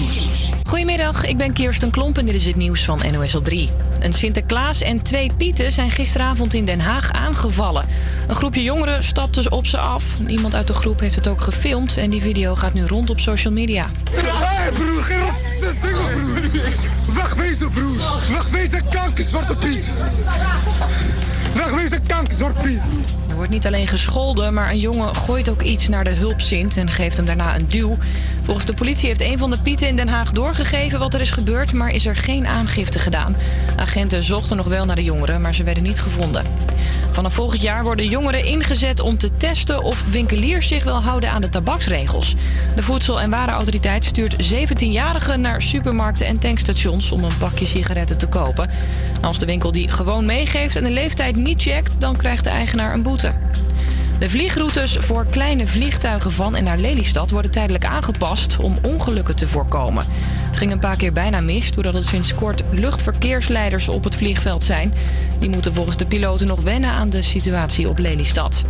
Nieuws. Goedemiddag, ik ben Kirsten Klomp en dit is het nieuws van NOS op 3. Een Sinterklaas en twee Pieten zijn gisteravond in Den Haag aangevallen. Een groepje jongeren stapte op ze af. Iemand uit de groep heeft het ook gefilmd en die video gaat nu rond op social media. Hé broer, geen broer. Wegwezen broer. Wegwezen kanker, zwarte Piet. Er wordt niet alleen gescholden, maar een jongen gooit ook iets naar de hulpzint en geeft hem daarna een duw. Volgens de politie heeft een van de Pieten in Den Haag doorgegeven wat er is gebeurd, maar is er geen aangifte gedaan. Agenten zochten nog wel naar de jongeren, maar ze werden niet gevonden. Vanaf volgend jaar worden jongeren ingezet om te testen of winkeliers zich wel houden aan de tabaksregels. De Voedsel- en Warenautoriteit stuurt 17-jarigen naar supermarkten en tankstations om een pakje sigaretten te kopen. Als de winkel die gewoon meegeeft en de leeftijd niet checkt, dan krijgt de eigenaar een boete. De vliegroutes voor kleine vliegtuigen van en naar Lelystad worden tijdelijk aangepast om ongelukken te voorkomen. Het ging een paar keer bijna mis doordat het sinds kort luchtverkeersleiders op het vliegveld zijn. Die moeten volgens de piloten nog wennen aan de situatie op Lelystad.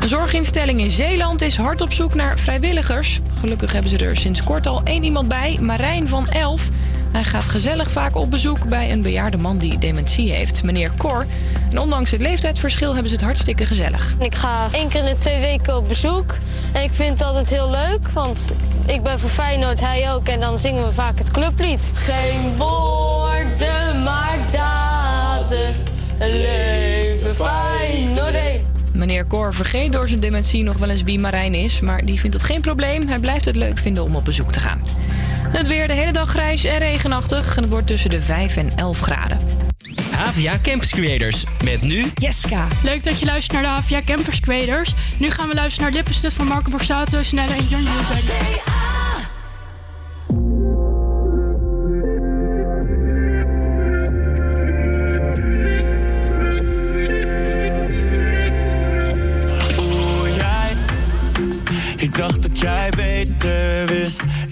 Een zorginstelling in Zeeland is hard op zoek naar vrijwilligers. Gelukkig hebben ze er sinds kort al één iemand bij, Marijn van Elf. Hij gaat gezellig vaak op bezoek bij een bejaarde man die dementie heeft, meneer Cor. En ondanks het leeftijdsverschil hebben ze het hartstikke gezellig. Ik ga één keer in de twee weken op bezoek. En ik vind het altijd heel leuk, want ik ben voor Feyenoord, hij ook. En dan zingen we vaak het clublied. Geen woorden, maar daden. Leven Feyenoord. Meneer Cor vergeet door zijn dementie nog wel eens wie Marijn is, maar die vindt het geen probleem. Hij blijft het leuk vinden om op bezoek te gaan. Het weer de hele dag grijs en regenachtig en het wordt tussen de 5 en 11 graden. Havia Campus Creators. Met nu Jeska. Leuk dat je luistert naar de Havia Campus Creators. Nu gaan we luisteren naar Lippenstift van Marco Borsato, Snelle en Jan Hulbeck.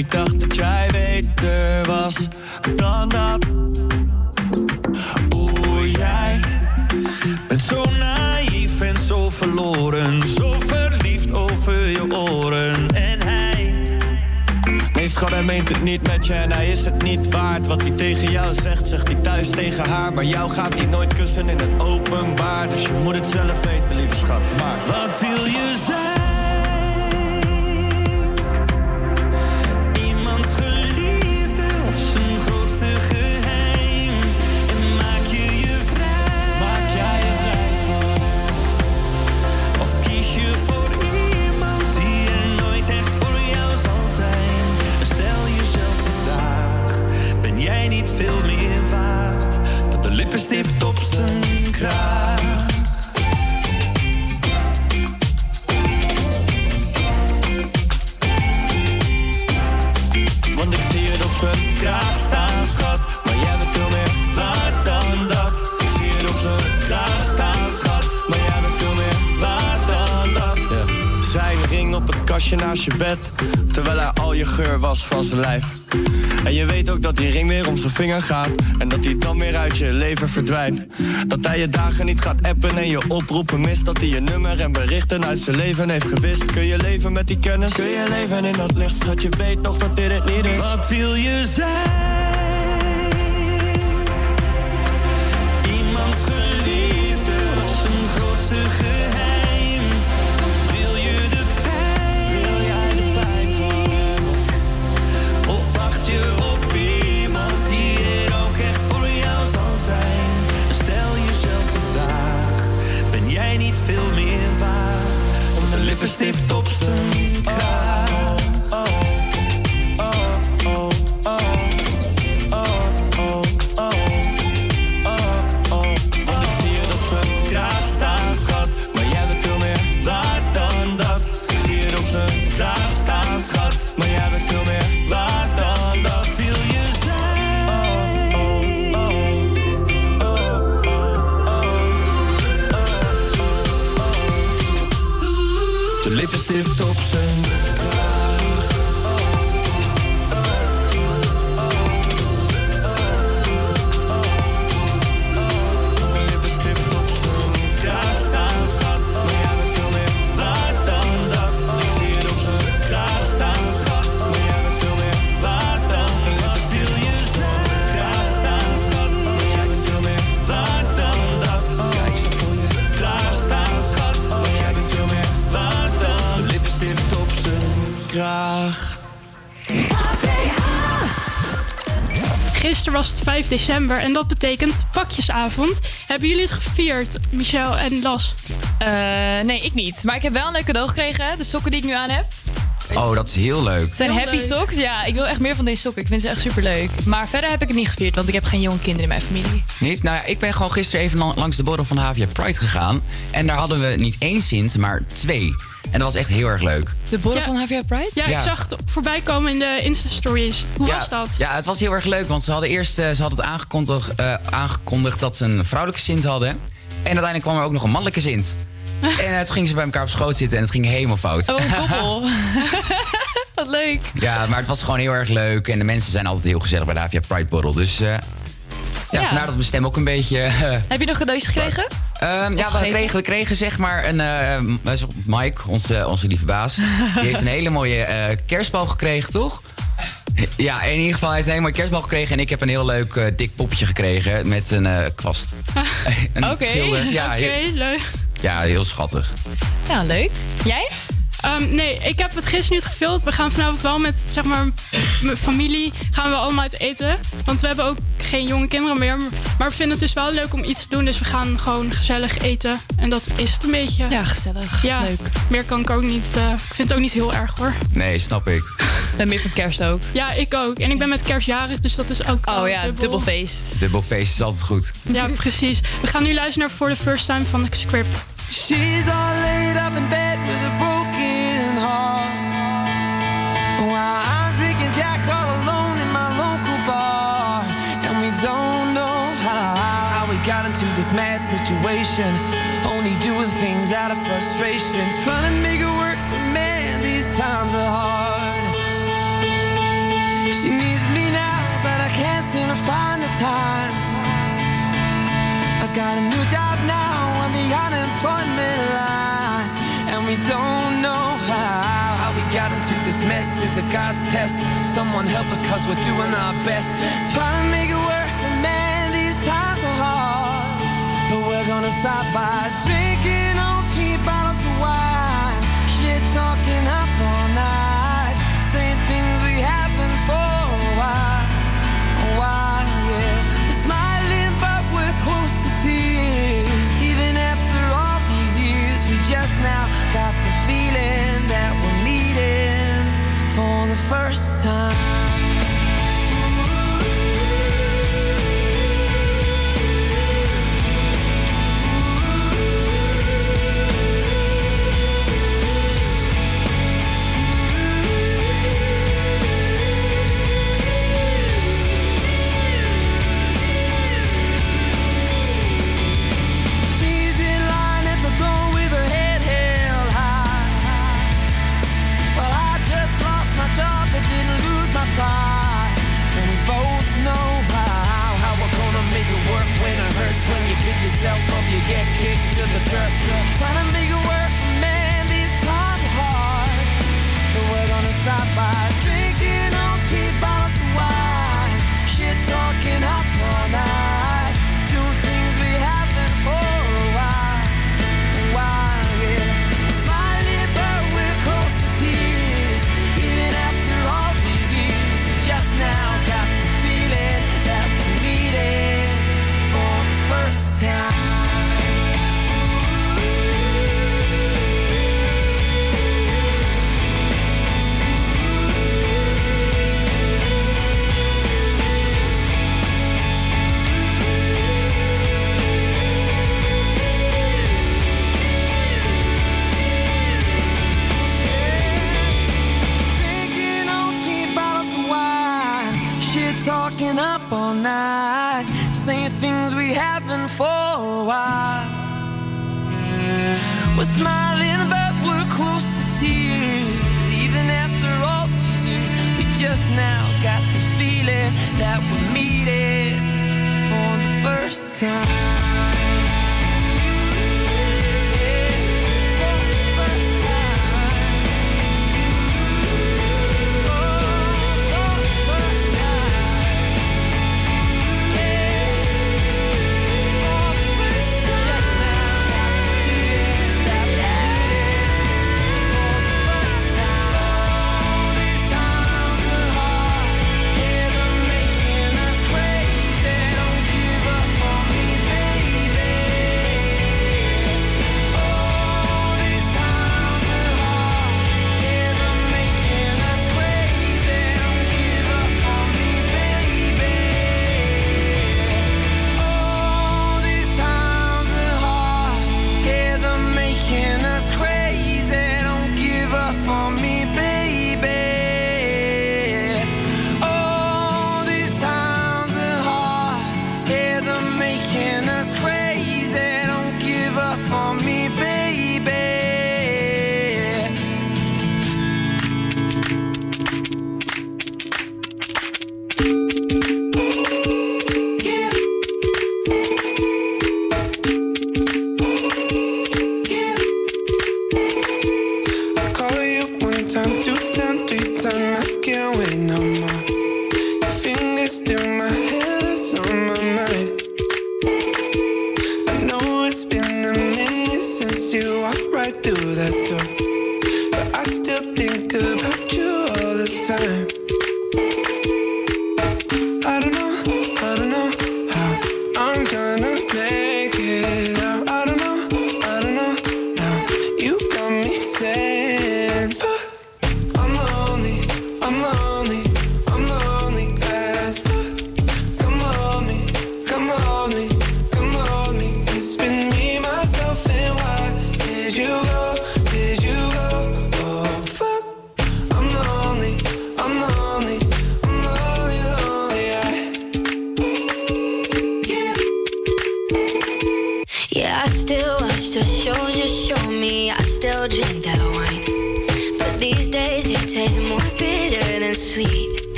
Ik dacht dat jij beter was dan dat. Oeh, jij. Bent zo naïef en zo verloren. Zo verliefd over je oren. En hij. Nee, schat, hij meent het niet met je en hij is het niet waard. Wat hij tegen jou zegt, zegt hij thuis tegen haar. Maar jou gaat hij nooit kussen in het openbaar. Dus je moet het zelf weten, lieve schat. Maar wat wil je zijn? Niet veel meer waard dan de lippenstift op zijn kraag? Naast je bed. Terwijl hij al je geur was van zijn lijf. En je weet ook dat die ring weer om zijn vinger gaat. En dat hij dan weer uit je leven verdwijnt. Dat hij je dagen niet gaat appen en je oproepen mist. Dat hij je nummer en berichten uit zijn leven heeft gewist. Kun je leven met die kennis? Kun je leven in dat licht? Schat, je weet toch dat dit het niet is. Wat wil je zijn? 5 december en dat betekent pakjesavond. Hebben jullie het gevierd, Michel en Las? Eh, nee, ik niet. Maar ik heb wel een leuk cadeau gekregen. hè, De sokken die ik nu aan heb. Oh, dat is heel leuk. Het zijn Heel happy leuk. socks. Ja, ik wil echt meer van deze sokken. Ik vind ze echt super leuk. Maar verder heb ik het niet gevierd, want ik heb geen jonge kinderen in mijn familie. Niet? Nou ja, ik ben gewoon gisteren even lang- langs de borrel van de HVA Pride gegaan. En daar hadden we niet één Sint, maar twee. En dat was echt heel erg leuk. De borrel Ja. van HVA Pride? Ja, Ja. ik zag het voorbij komen in de Insta-stories. Hoe ja, was dat? Ja, het was heel erg leuk, want ze hadden eerst eh, ze hadden het aangekondigd, eh, aangekondigd dat ze een vrouwelijke Sint hadden. En uiteindelijk kwam er ook nog een mannelijke Sint. en eh, toen gingen ze bij elkaar op schoot zitten en het ging helemaal fout. Oh, een koppel. Wat leuk. Ja, maar het was gewoon heel erg leuk. En de mensen zijn altijd heel gezellig bij de HVA Pride Borrel. Dus eh, ja, vandaar dat mijn stem ook een beetje... eh, Heb je nog cadeautjes gekregen? Ehm, ja, we kregen, we kregen zeg maar een... m- Mike, onze, onze lieve baas, die heeft een hele mooie kerstbal gekregen, toch? Ja, in ieder geval, hij heeft een hele mooie kerstbal gekregen... en ik heb een heel leuk dik poppetje gekregen met een kwast. een Oké. schilder. Ja, Oké, heel, leuk. ja, heel schattig. Ja, leuk. Jij? Ehm, nee, ik heb het gisteren niet gevuld. We gaan vanavond wel met zeg maar, mijn familie gaan we allemaal uit eten. Want we hebben ook geen jonge kinderen meer. Maar we vinden het dus wel leuk om iets te doen. Dus we gaan gewoon gezellig eten. En dat is het een beetje. Ja, gezellig. Ja, Leuk. meer kan ik ook niet. eh, ik vind het ook niet heel erg hoor. Nee, snap ik. En meer van kerst ook. Ja, ik ook. En ik ben met kerstjarig, dus dat is ook. Oh ja, dubbel. dubbel feest. Dubbelfeest is altijd goed. Ja, precies. We gaan nu luisteren naar For the First Time van de script. She's all laid up in bed with a broken heart. While I'm drinking Jack all alone in my local bar. And we don't know how, how we got into this mad situation. Only doing things out of frustration. Trying to make it work, but man, these times are hard. She needs me now, but I can't seem to find the time. Got a new job now on the unemployment line, and we don't know how, how we got into this mess. Is a God's test? Someone help us, cause we're doing our best. Trying to make it work, but man, these times are hard. But we're gonna stop by you get kicked to the dirt. Trying to for a while. We're smiling, but we're close to tears. Even after all these years, we just now got the feeling that we're meeting for the first time.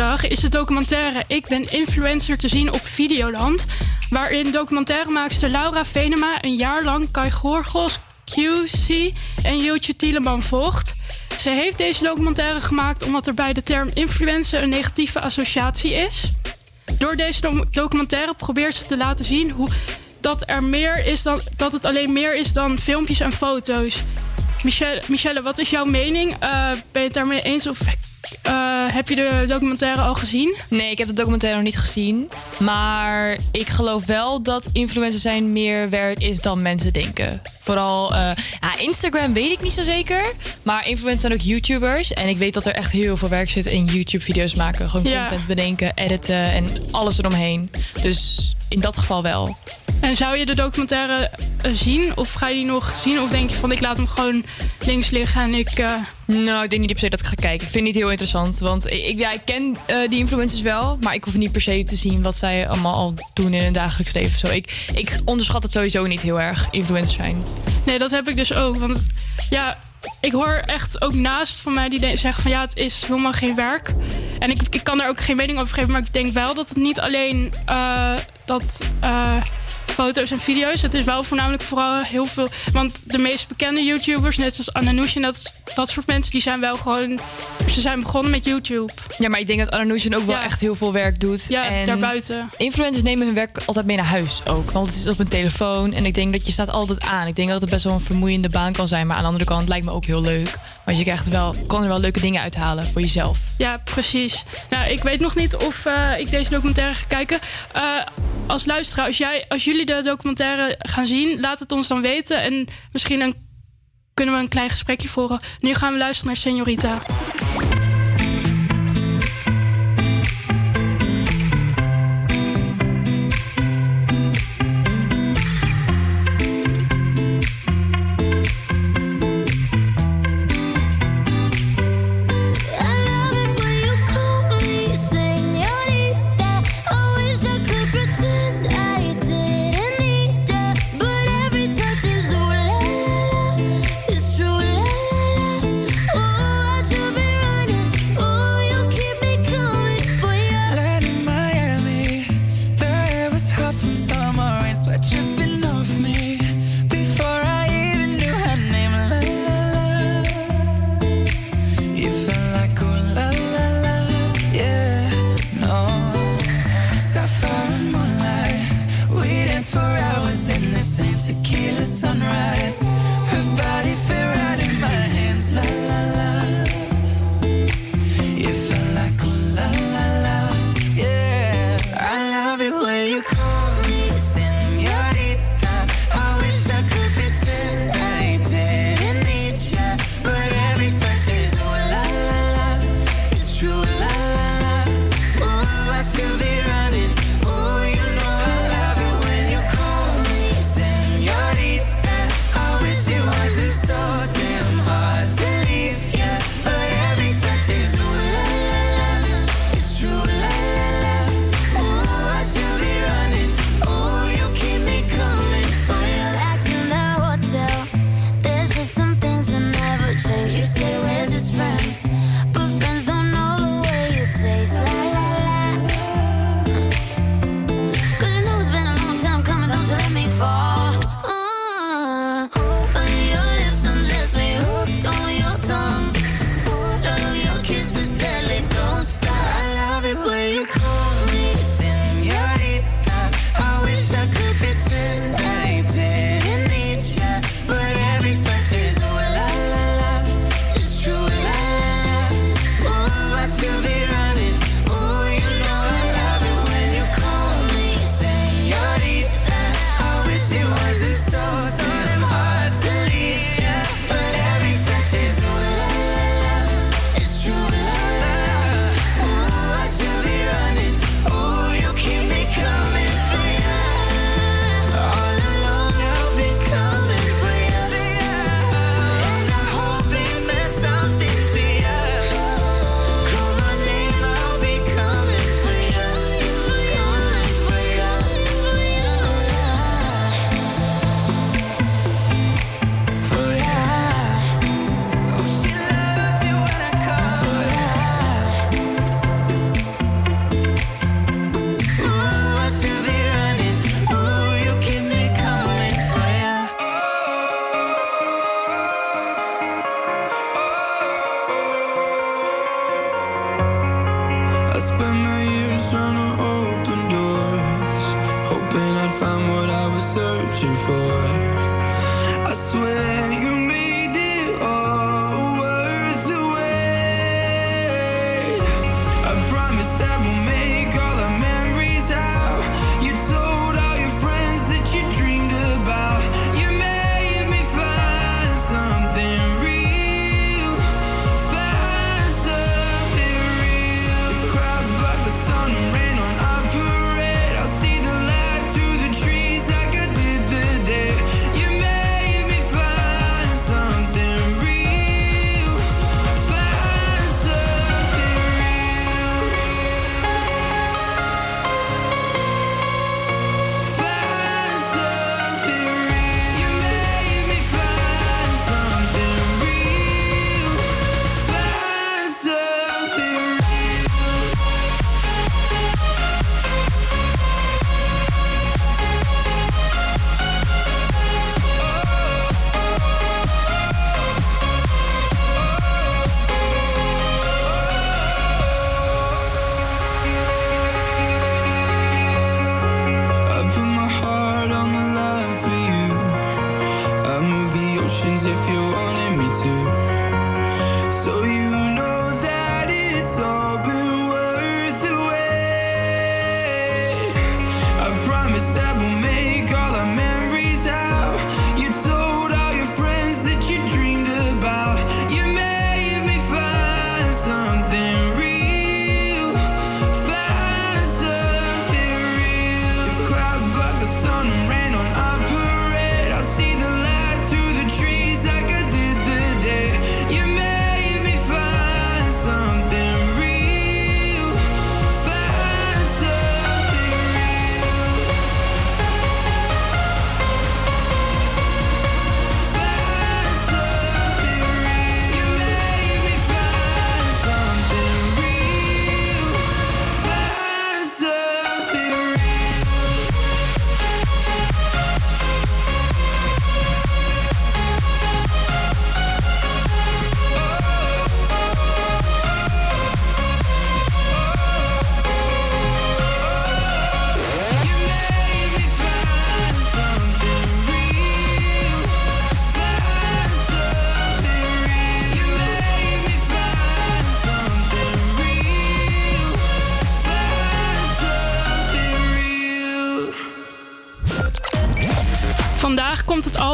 Is de documentaire Ik ben influencer te zien op Videoland. Waarin documentairemaakster Laura Venema een jaar lang Kai Gorgos, QC en Jultje Tieleman volgt. Ze heeft deze documentaire gemaakt omdat er bij de term influencer een negatieve associatie is. Door deze do- documentaire probeert ze te laten zien hoe dat, er meer is dan, dat het alleen meer is dan filmpjes en foto's. Michelle, Michelle wat is jouw mening? Eh, ben je het daarmee eens of heb je de documentaire al gezien? Nee, ik heb de documentaire nog niet gezien. Maar ik geloof wel dat influencer zijn meer werk is dan mensen denken. Vooral eh, ja, Instagram weet ik niet zo zeker. Maar influencers zijn ook YouTubers. En ik weet dat er echt heel veel werk zit in YouTube-video's maken. Gewoon Ja. content bedenken, editen en alles eromheen. Dus in dat geval wel. En zou je de documentaire eh, zien? Of ga je die nog zien? Of denk je van ik laat hem gewoon links liggen en ik... eh, Nou, ik denk niet per se dat ik ga kijken. Ik vind het niet heel interessant. Want ik, ja, ik ken eh, die influencers wel. Maar ik hoef niet per se te zien wat zij allemaal al doen in hun dagelijks leven. Zo, ik, ik onderschat het sowieso niet heel erg, influencers zijn. Nee, dat heb ik dus ook. Want ja, ik hoor echt ook naast van mij die zeggen van ja, het is helemaal geen werk. En ik, ik kan daar ook geen mening over geven. Maar ik denk wel dat het niet alleen dat. Foto's en video's. Het is wel voornamelijk vooral heel veel. Want de meest bekende YouTubers, net zoals Ananoush en dat, dat soort mensen, die zijn wel gewoon. Ze zijn begonnen met YouTube. Ja, maar ik denk dat Ananoush ook wel Ja. echt heel veel werk doet. Ja, en daarbuiten. Influencers nemen hun werk altijd mee naar huis ook. Want het is op een telefoon. En ik denk dat je staat altijd aan. Ik denk dat het best wel een vermoeiende baan kan zijn. Maar aan de andere kant lijkt me ook heel leuk. Want je krijgt wel, kan er wel leuke dingen uithalen voor jezelf. Ja, precies. Nou, ik weet nog niet of eh, ik deze documentaire ga kijken. Eh, als luisteraar, als, jij, als jullie de documentaire gaan zien, laat het ons dan weten. En misschien kunnen we een klein gesprekje voeren. Nu gaan we luisteren naar Senorita.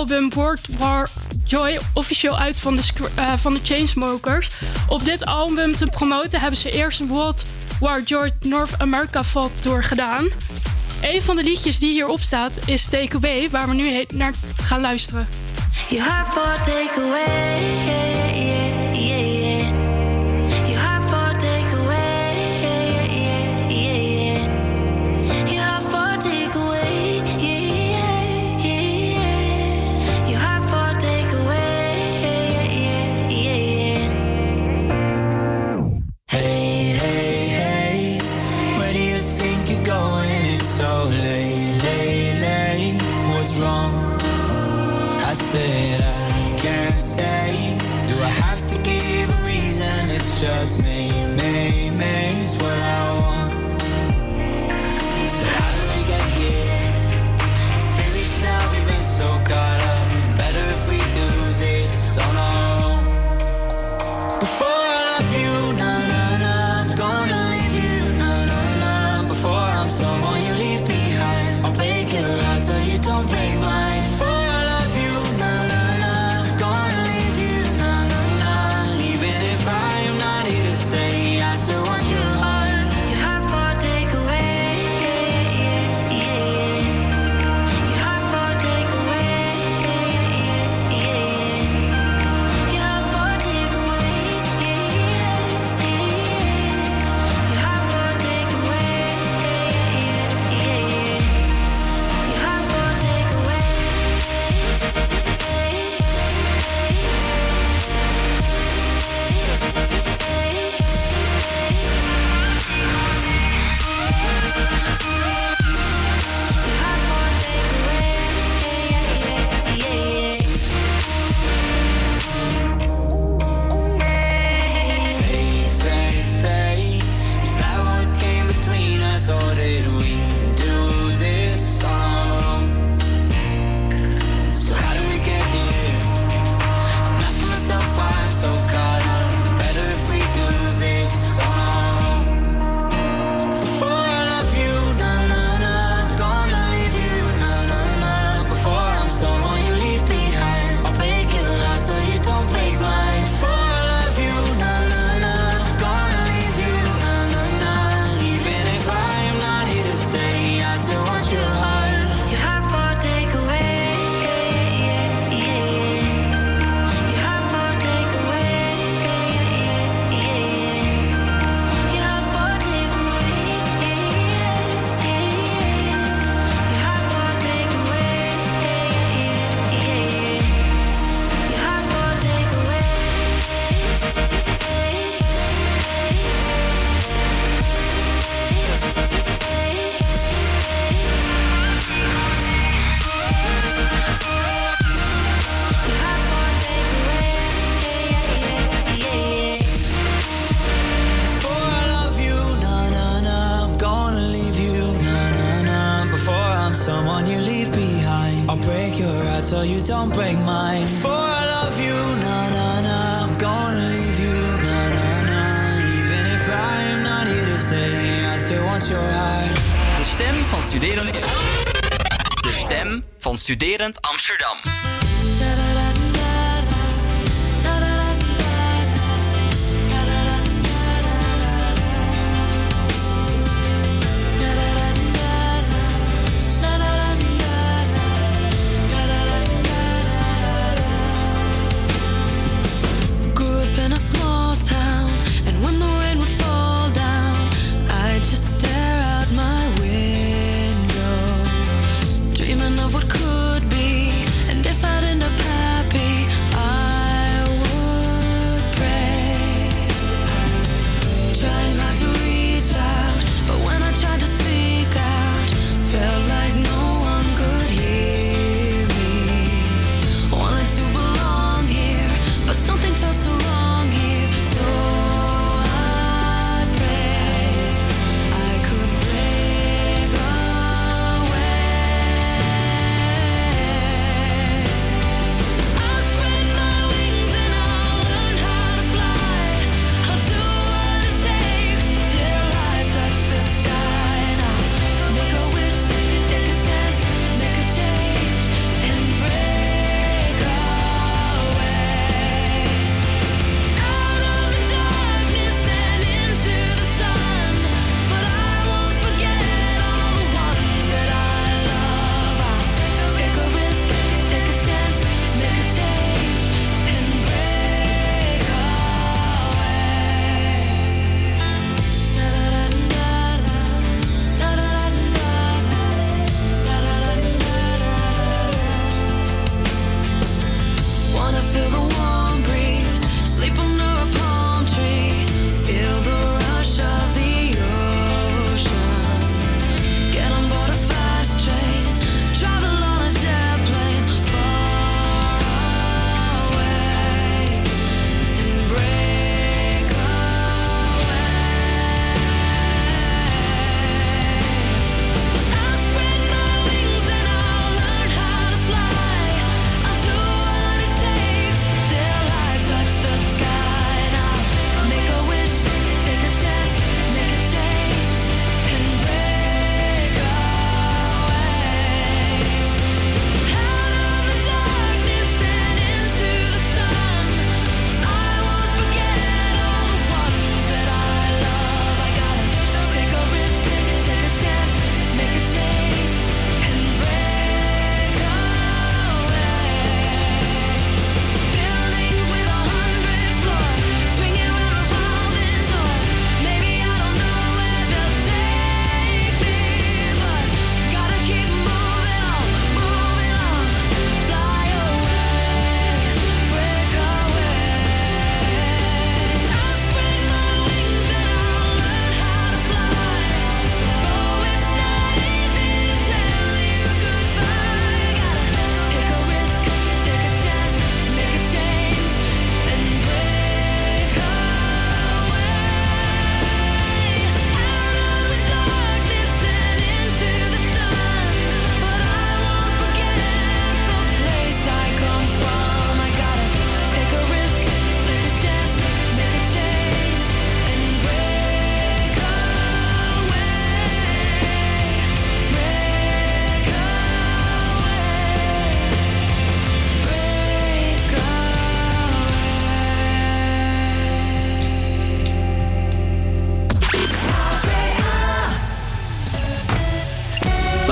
album World War Joy officieel uit van de, uh, van de Chainsmokers. Op dit album te promoten hebben ze eerst een World War Joy North America Folk Tour gedaan. Een van de liedjes die hierop staat is Take Away, waar we nu naar gaan luisteren. For.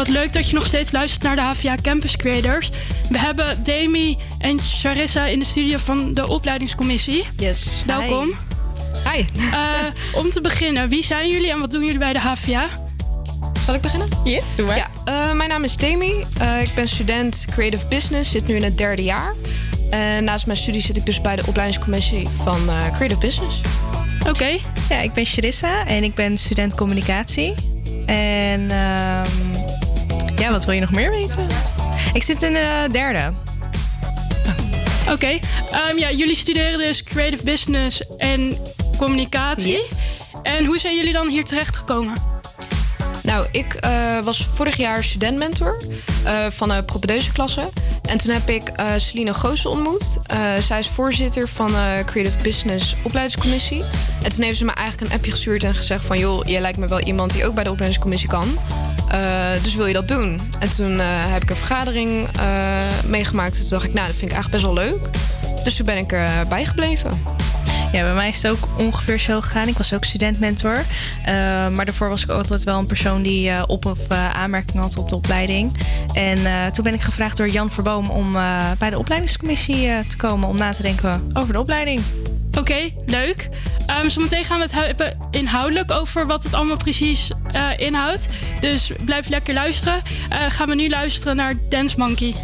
Leuk dat je nog steeds luistert naar de HVA Campus Creators. We hebben Demi en Charissa in de studio van de opleidingscommissie. Yes. Welkom. Hi. Eh, om te beginnen, wie zijn jullie en wat doen jullie bij de HVA? Zal ik beginnen? Yes, doe maar. Ja, eh, mijn naam is Demi. Eh, ik ben student Creative Business, zit nu in het derde jaar. En naast mijn studie zit ik dus bij de opleidingscommissie van Creative Business. Oké. Ja, ik ben Charissa en ik ben student communicatie. En... Ehm, ja, wat wil je nog meer weten? Ik zit in de derde. Oké. Ehm, ja, jullie studeren dus creative business en communicatie. Yes. En hoe zijn jullie dan hier terecht gekomen? Nou, ik eh, was vorig jaar studentmentor eh, van de propedeuse klasse. En toen heb ik uh, Celine Goosen ontmoet. zij is voorzitter van de Creative Business Opleidingscommissie. En toen heeft ze me eigenlijk een appje gestuurd en gezegd van... joh, jij lijkt me wel iemand die ook bij de opleidingscommissie kan. dus wil je dat doen? En toen heb ik een vergadering meegemaakt. En toen dacht ik, nou, dat vind ik eigenlijk best wel leuk. Dus toen ben ik erbij gebleven. Ja, bij mij is het ook ongeveer zo gegaan. Ik was ook studentmentor. Eh, maar daarvoor was ik altijd wel een persoon die uh, op of eh, aanmerking had op de opleiding. En toen ben ik gevraagd door Jan Verboom om bij de opleidingscommissie te komen om na te denken over de opleiding. Oké, leuk. Um, zometeen gaan we het hebben inhoudelijk over wat het allemaal precies inhoudt. Dus blijf lekker luisteren. gaan we nu luisteren naar Dance Monkey.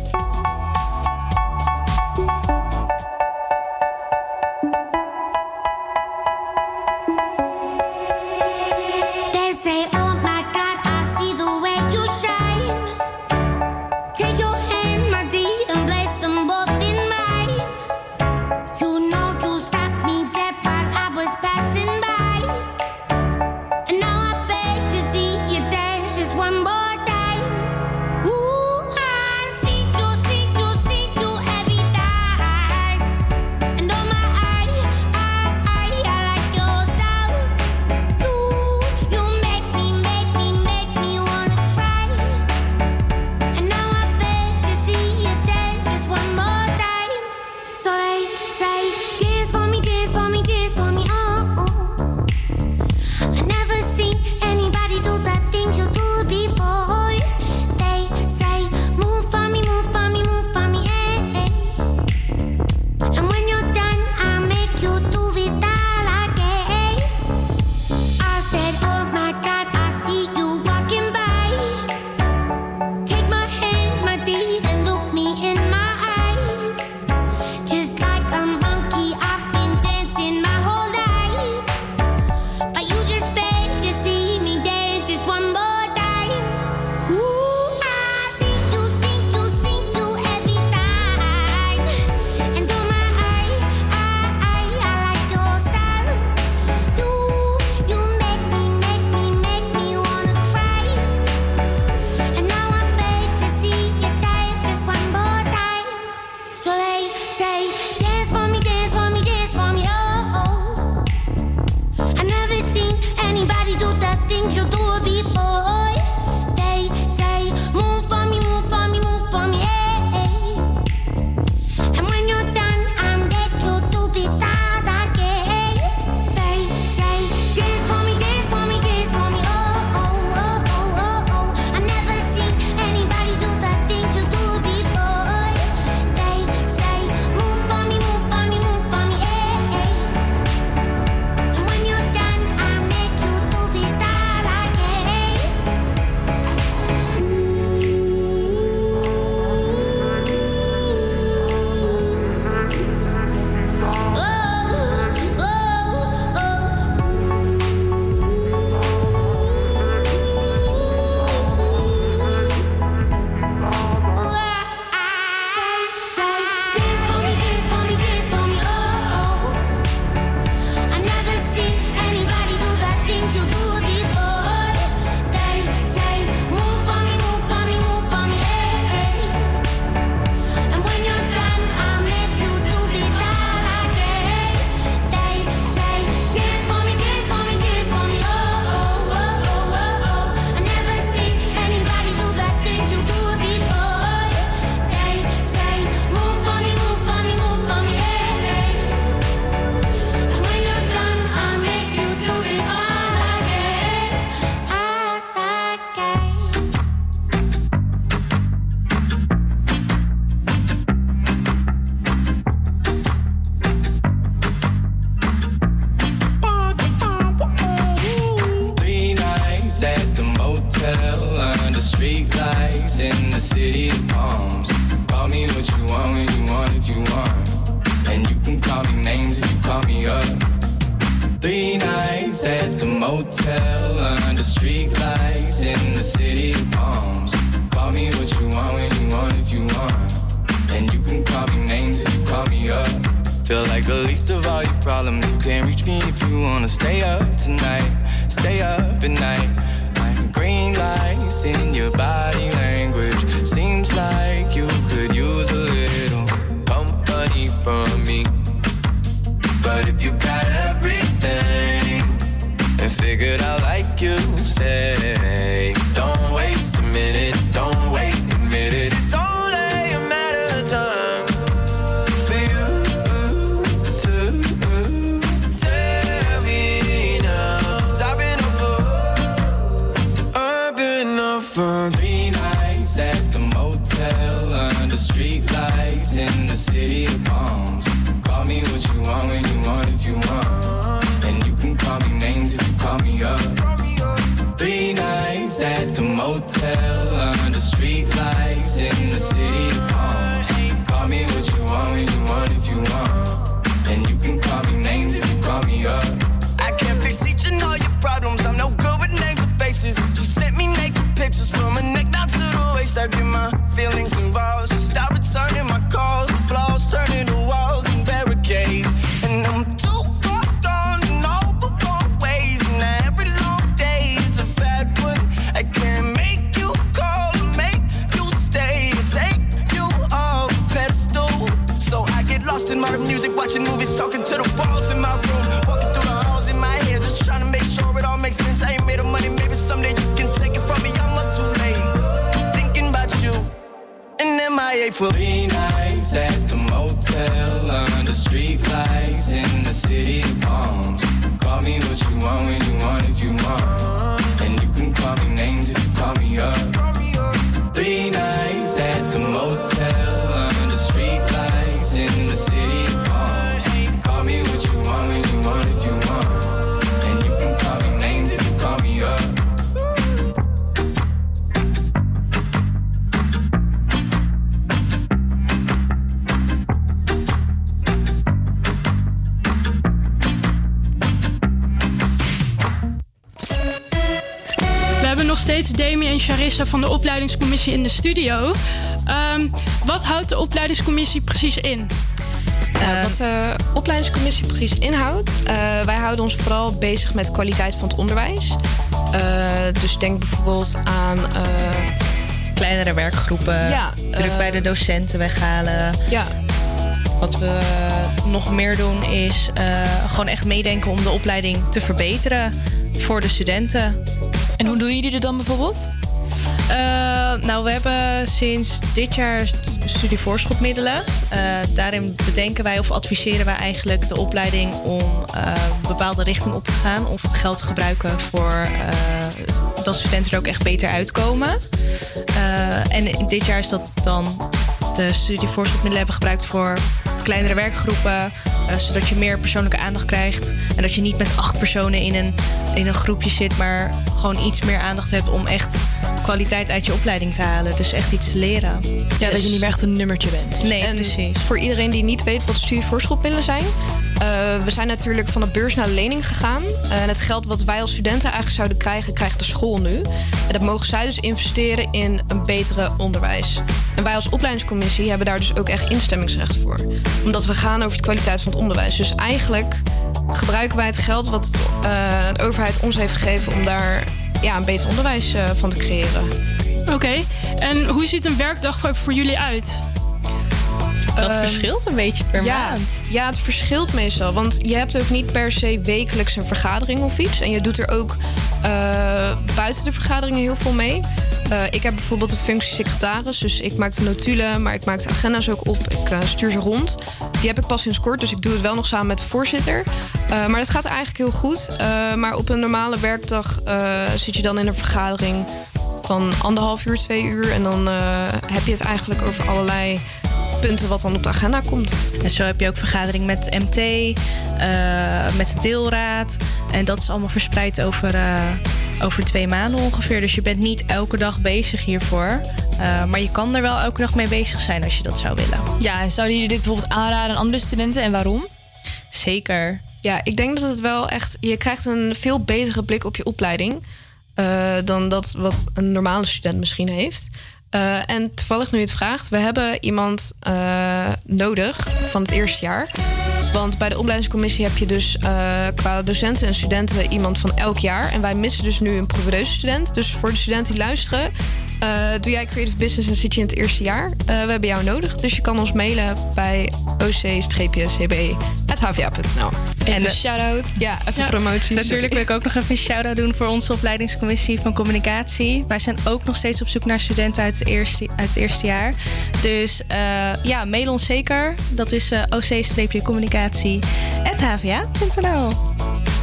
Van de opleidingscommissie in de studio. Ehm, wat houdt de opleidingscommissie precies in? Uh, wat de opleidingscommissie precies inhoudt. eh, wij houden ons vooral bezig met kwaliteit van het onderwijs. Eh, dus denk bijvoorbeeld aan. eh, Kleinere werkgroepen, Ja, druk eh, bij de docenten weghalen. Ja. Wat we nog meer doen is eh, gewoon echt meedenken om de opleiding te verbeteren voor de studenten. En hoe doen jullie dit dan bijvoorbeeld? Eh, nou, we hebben sinds dit jaar st- studievoorschotmiddelen. Eh, daarin bedenken wij of adviseren wij eigenlijk de opleiding om eh, een bepaalde richting op te gaan. Of het geld te gebruiken voor eh, dat studenten er ook echt beter uitkomen. Eh, en dit jaar is dat dan de studievoorschotmiddelen hebben gebruikt voor kleinere werkgroepen. eh, zodat je meer persoonlijke aandacht krijgt. En dat je niet met acht personen in een, in een groepje zit, maar gewoon iets meer aandacht hebt om echt kwaliteit uit je opleiding te halen. Dus echt iets te leren. Ja, dat je niet meer echt een nummertje bent. Nee, en precies. Voor iedereen die niet weet wat studievoorschotmiddelen zijn. eh, we zijn natuurlijk van de beurs naar de lening gegaan. Eh, en het geld wat wij als studenten eigenlijk zouden krijgen, krijgt de school nu. En dat mogen zij dus investeren in een betere onderwijs. En wij als opleidingscommissie hebben daar dus ook echt instemmingsrecht voor. Omdat we gaan over de kwaliteit van het onderwijs. Dus eigenlijk gebruiken wij het geld wat eh, de overheid ons heeft gegeven om daar ja, een beter onderwijs eh, van te creëren. Oké, en hoe ziet een werkdag voor, voor jullie uit? Dat Ehm, verschilt een beetje per ja, maand. Ja, het verschilt meestal. Want je hebt ook niet per se wekelijks een vergadering of iets. En je doet er ook eh, buiten de vergaderingen heel veel mee. Eh, ik heb bijvoorbeeld de functie secretaris. Dus ik maak de notulen, maar ik maak de agenda's ook op. Ik eh, stuur ze rond. Die heb ik pas sinds kort, dus ik doe het wel nog samen met de voorzitter. Maar dat gaat eigenlijk heel goed. Maar op een normale werkdag zit je dan in een vergadering van anderhalf uur, twee uur. En dan heb je het eigenlijk over allerlei punten wat dan op de agenda komt. En zo heb je ook vergadering met MT, eh, met de deelraad. En dat is allemaal verspreid over, eh, over twee maanden ongeveer. Dus je bent niet elke dag bezig hiervoor. Eh, maar je kan er wel elke dag mee bezig zijn als je dat zou willen. Ja, en zouden jullie dit bijvoorbeeld aanraden aan andere studenten en waarom? Zeker. Ja, ik denk dat het wel echt. Je krijgt een veel betere blik op je opleiding. eh, dan dat wat een normale student misschien heeft. Eh, en toevallig nu je het vraagt, we hebben iemand eh, nodig van het eerste jaar. Want bij de opleidingscommissie heb je dus eh, qua docenten en studenten iemand van elk jaar. En wij missen dus nu een propedeuse student. Dus voor de studenten die luisteren, eh, doe jij creative business en zit je in het eerste jaar. Eh, we hebben jou nodig. Dus je kan ons mailen bij oc-cb.hva.nl. En de- shout-out. Ja, even Ja, promotie. Natuurlijk wil ik ook nog even een shout-out doen voor onze opleidingscommissie van communicatie. Wij zijn ook nog steeds op zoek naar studenten uit het eerste, het eerste jaar. Dus eh, ja, mail ons zeker. Dat is eh, oc-communicatie.hva.nl.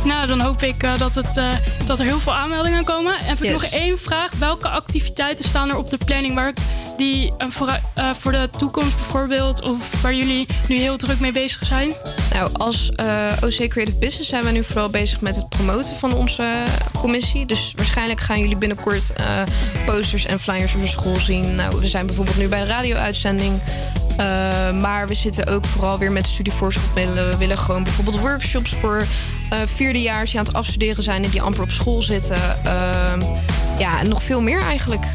Nou, dan hoop ik eh, dat, het, eh, dat er heel veel aanmeldingen komen. En heb ik nog één vraag. Welke activiteiten staan er op de planning waar die eh, voor, voor de toekomst bijvoorbeeld... of waar jullie nu heel druk mee bezig zijn? Nou, als OC Creative Business zijn we nu vooral bezig met het promoten van onze commissie. Dus waarschijnlijk gaan jullie binnenkort posters en flyers op de school zien. Nou, we zijn bijvoorbeeld nu bij de radio-uitzending. Eh, maar we zitten ook vooral weer met studievoorschotmiddelen. We willen gewoon bijvoorbeeld workshops voor eh vierdejaars die aan het afstuderen zijn en die amper op school zitten. Ehm, ja, en nog veel meer eigenlijk.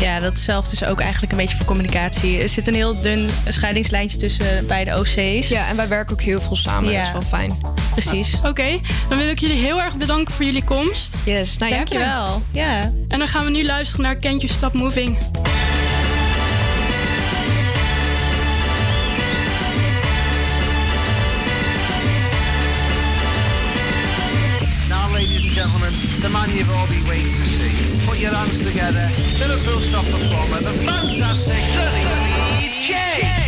Ja, datzelfde is ook eigenlijk een beetje voor communicatie. Er zit een heel dun scheidingslijntje tussen beide OC's. Ja, en wij werken ook heel veel samen. Ja. Dat is wel fijn. Precies. Oké, dan wil ik jullie heel erg bedanken voor jullie komst. Yes, nou jij Dankjewel. Ja. En dan gaan we nu luisteren naar You Stop Moving. You've all been waiting to see. Put your hands together. Liverpool stop performer, the fantastic Johnny J.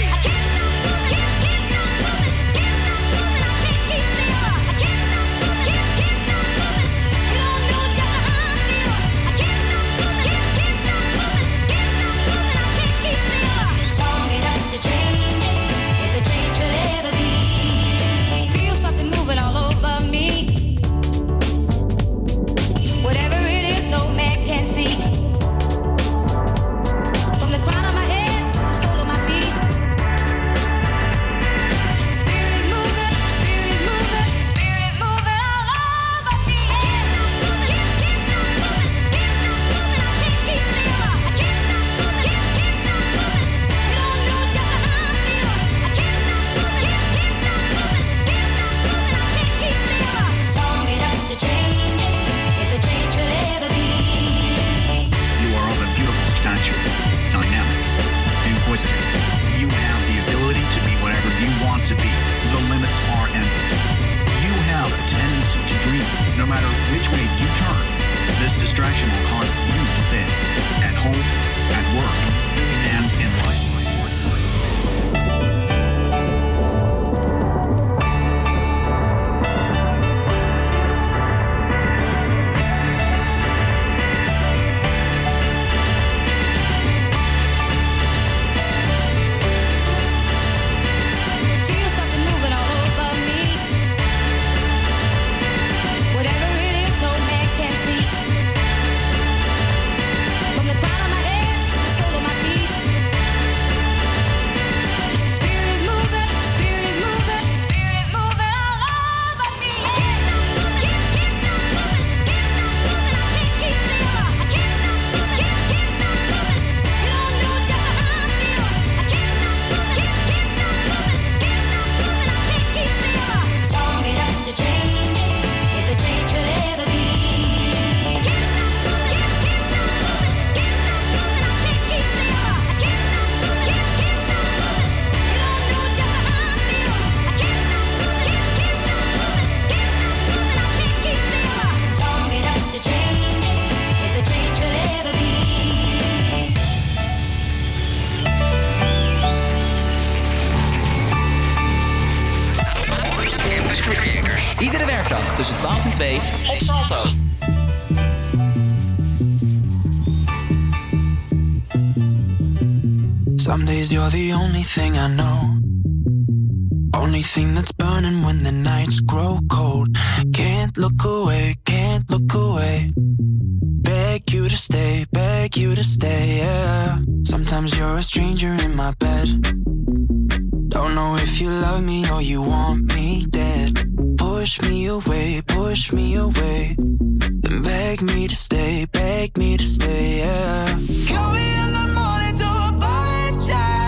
Werkdag tussen 12 en 2 op Salto. Some days you're the only thing I know. Only thing that's burning when the nights grow cold. Can't look away, can't look away. Beg you to stay, beg you to stay, yeah. Sometimes you're a stranger in my bed. Don't know if you love me or you want me dead. Push me away, push me away. Then beg me to stay, beg me to stay, yeah. Call me in the morning to apologize.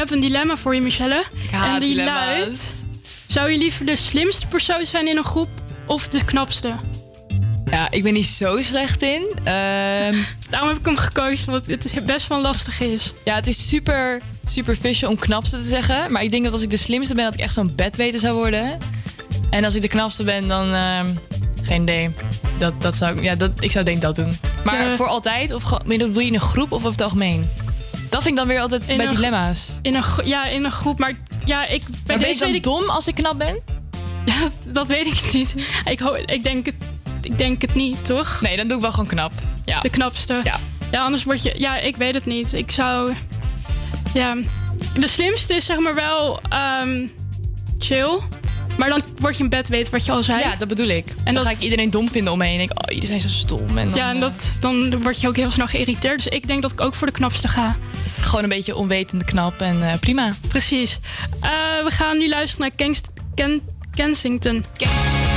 heb een dilemma voor je, Michelle. en die dilemma's. luidt... Zou je liever de slimste persoon zijn in een groep of de knapste? Ja, ik ben niet zo slecht in. Ehm, Daarom heb ik hem gekozen, want het is best wel lastig is. ja, het is super superficial om knapste te zeggen. Maar ik denk dat als ik de slimste ben, dat ik echt zo'n bedweter zou worden. En als ik de knapste ben, dan... ehm, geen idee. Dat, dat zou, ik- ja, dat, ik zou denk dat doen. Maar voor altijd? Of bedoel je in een groep of over het algemeen? Dat vind ik dan weer altijd In bij een- dilemma's. In een, ja, in een groep, maar ja, ik, bij Maar ben deze ik dom als ik knap ben? Ja, dat weet ik niet. Ik, ik, denk het, ik denk het niet, toch? Nee, dan doe ik wel gewoon knap. Ja. De knapste. Ja. Ja, anders word je... Ja, ik weet het niet. Ik zou... Ja, de slimste is zeg maar wel ehm, chill. Maar dan word je een bed weet wat je al zei. Ja, dat bedoel ik. En dan dat- ga ik iedereen dom vinden om me heen. En ik, oh, iedereen is zo stom. En dan, ja, en dat, dan word je ook heel snel geïrriteerd. Dus ik denk dat ik ook voor de knapste ga. Gewoon een beetje onwetende knap en eh, prima. Precies. Eh, we gaan nu luisteren naar Ken Kensington. Now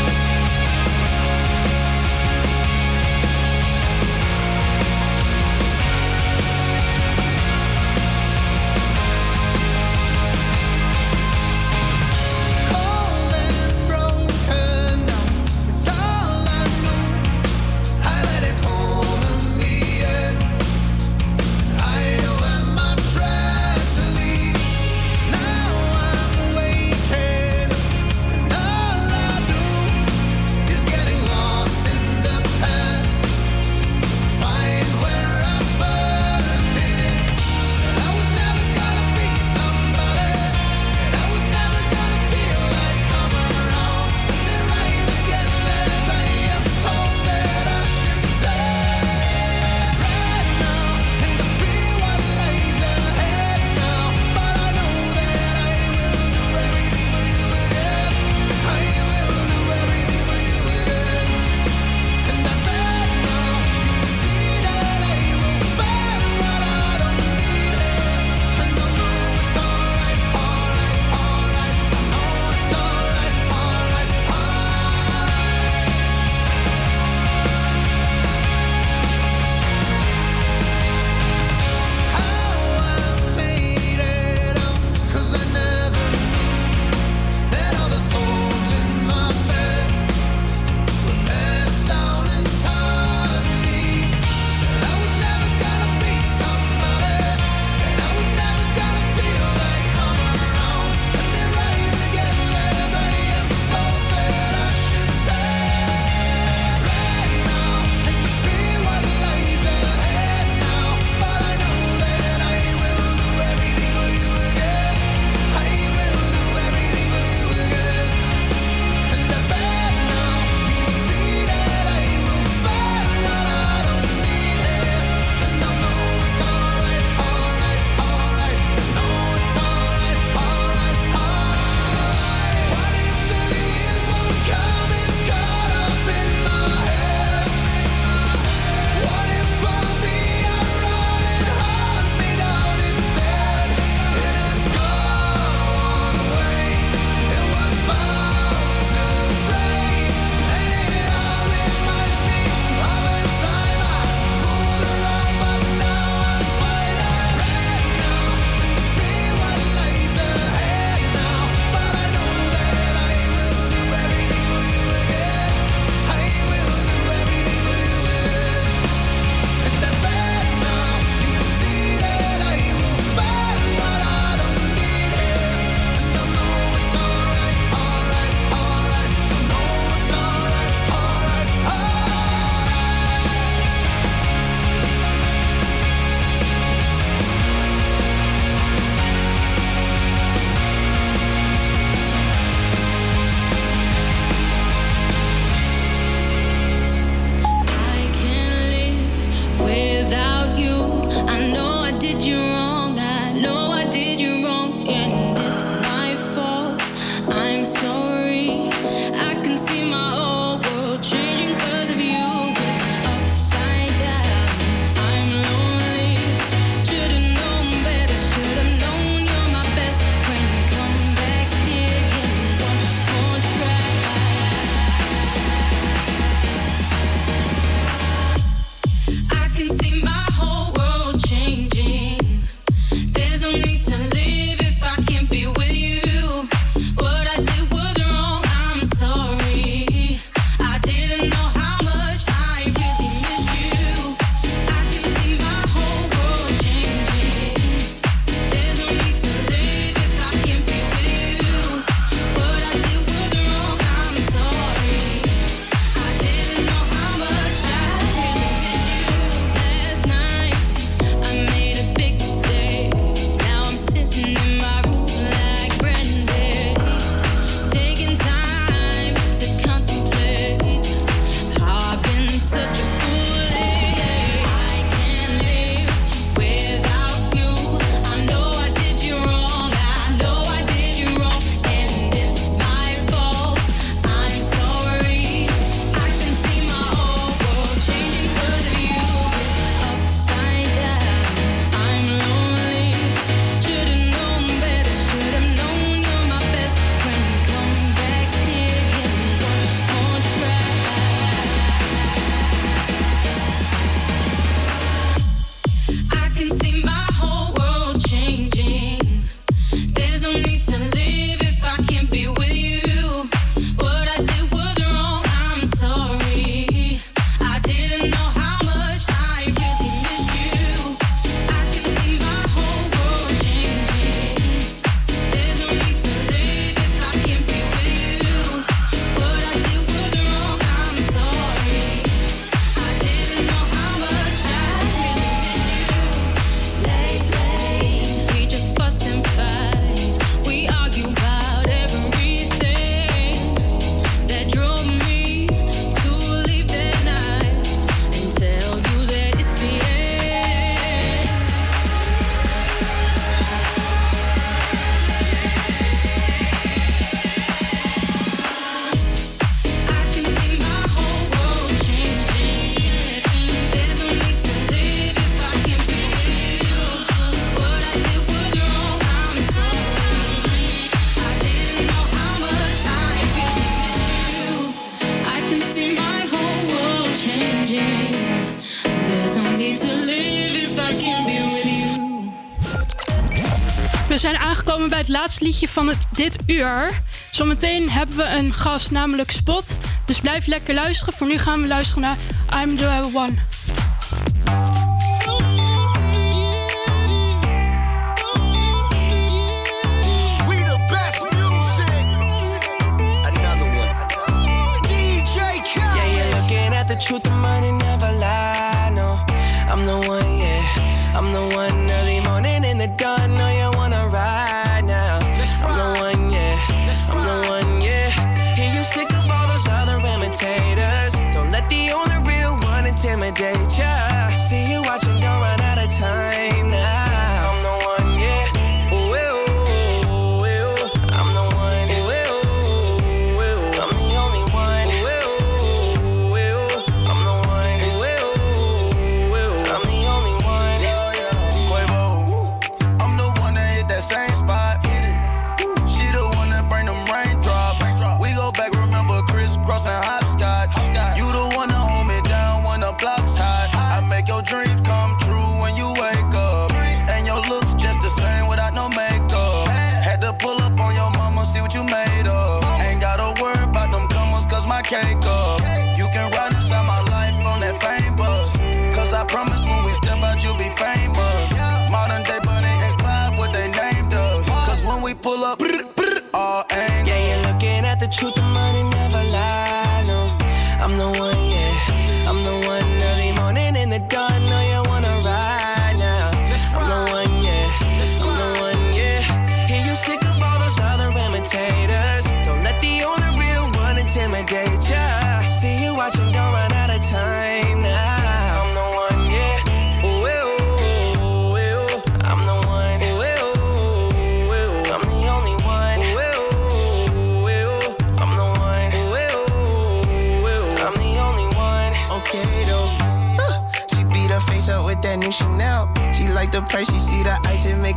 liedje van het, dit uur. Zometeen hebben we een gast, namelijk Spot. Dus blijf lekker luisteren. Voor nu gaan we luisteren naar I'm the One.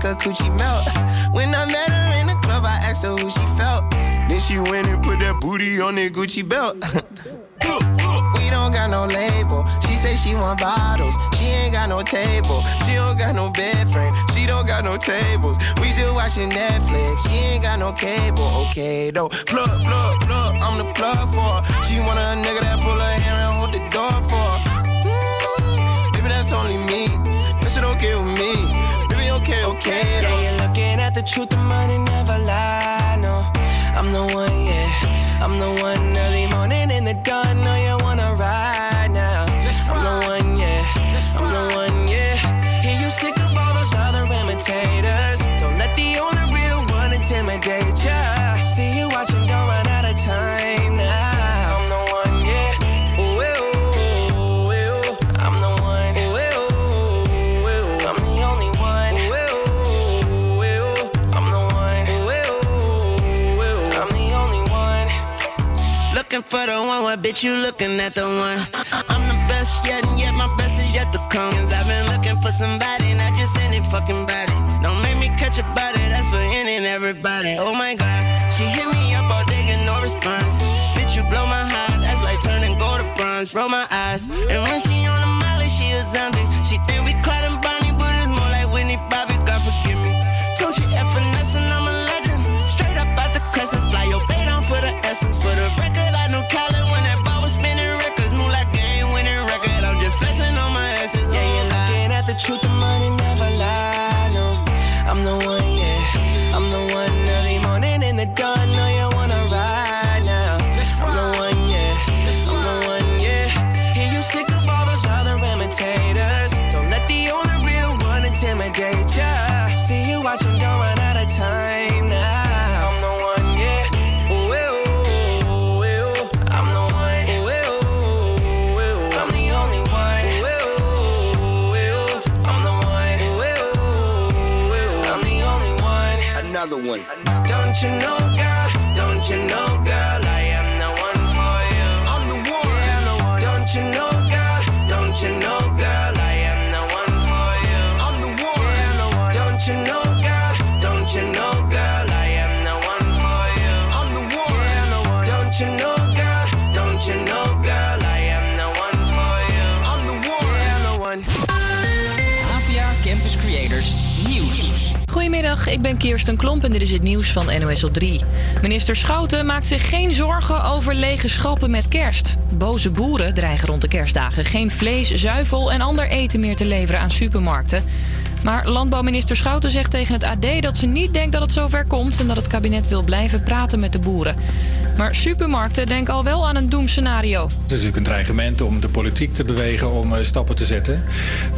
a coochie melt. When I met her in the club, I asked her who she felt. Then she went and put that booty on that Gucci belt. we don't got no label. She say she want bottles. She ain't got no table. She don't got no bed frame. She don't got no tables. We just watching Netflix. She ain't got no cable. Okay though. Plug, plug, plug. I'm the plug for her. She want a nigga that pull her hair and hold the door for her. Mm, baby, that's only me quiero. Yeah, you're looking at the truth, the money never lie. No, I'm the one, yeah. I'm the one early morning in the gun. No, you wanna ride. bitch, you looking at the one. I'm the best yet, and yet my best is yet to come. Cause I've been looking for somebody, not just any fucking body. Don't make me catch a body, that's for any and everybody. Oh my god, she hit me up all day, get no response. Bitch, you blow my heart. that's like turning gold to bronze. Roll my eyes, and when she on one. Don't you know, God? Don't you know? Goedemiddag, ik ben Kirsten Klomp en dit is het nieuws van NOS op 3. Minister Schouten maakt zich geen zorgen over lege schappen met kerst. Boze boeren dreigen rond de kerstdagen geen vlees, zuivel en ander eten meer te leveren aan supermarkten. Maar landbouwminister Schouten zegt tegen het AD dat ze niet denkt dat het zover komt en dat het kabinet wil blijven praten met de boeren. Maar supermarkten denken al wel aan een doemscenario. Het is natuurlijk een dreigement om de politiek te bewegen om eh, stappen te zetten.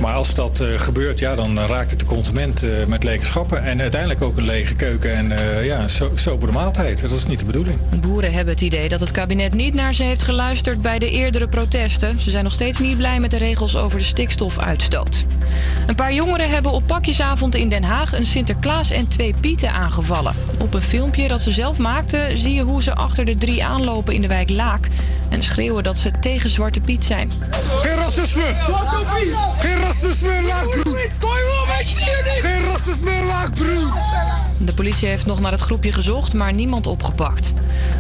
Maar als dat eh, gebeurt, ja, dan eh, raakt het de consument met lege schappen. En uiteindelijk ook een lege keuken en ja, een so sobere maaltijd. Dat is niet de bedoeling. Boeren hebben het idee dat het kabinet niet naar ze heeft geluisterd bij de eerdere protesten. Ze zijn nog steeds niet blij met de regels over de stikstofuitstoot. Een paar jongeren hebben op pakjesavond in Den Haag een Sinterklaas en twee Pieten aangevallen. Op een filmpje dat ze zelf maakten zie je hoe ze achter de drie aanlopen in de wijk Laak en schreeuwen dat ze tegen Zwarte Piet zijn. Geen racisme! Geen racisme, laagbroed! Geen racisme, laagbroed! De politie heeft nog naar het groepje gezocht, maar niemand opgepakt.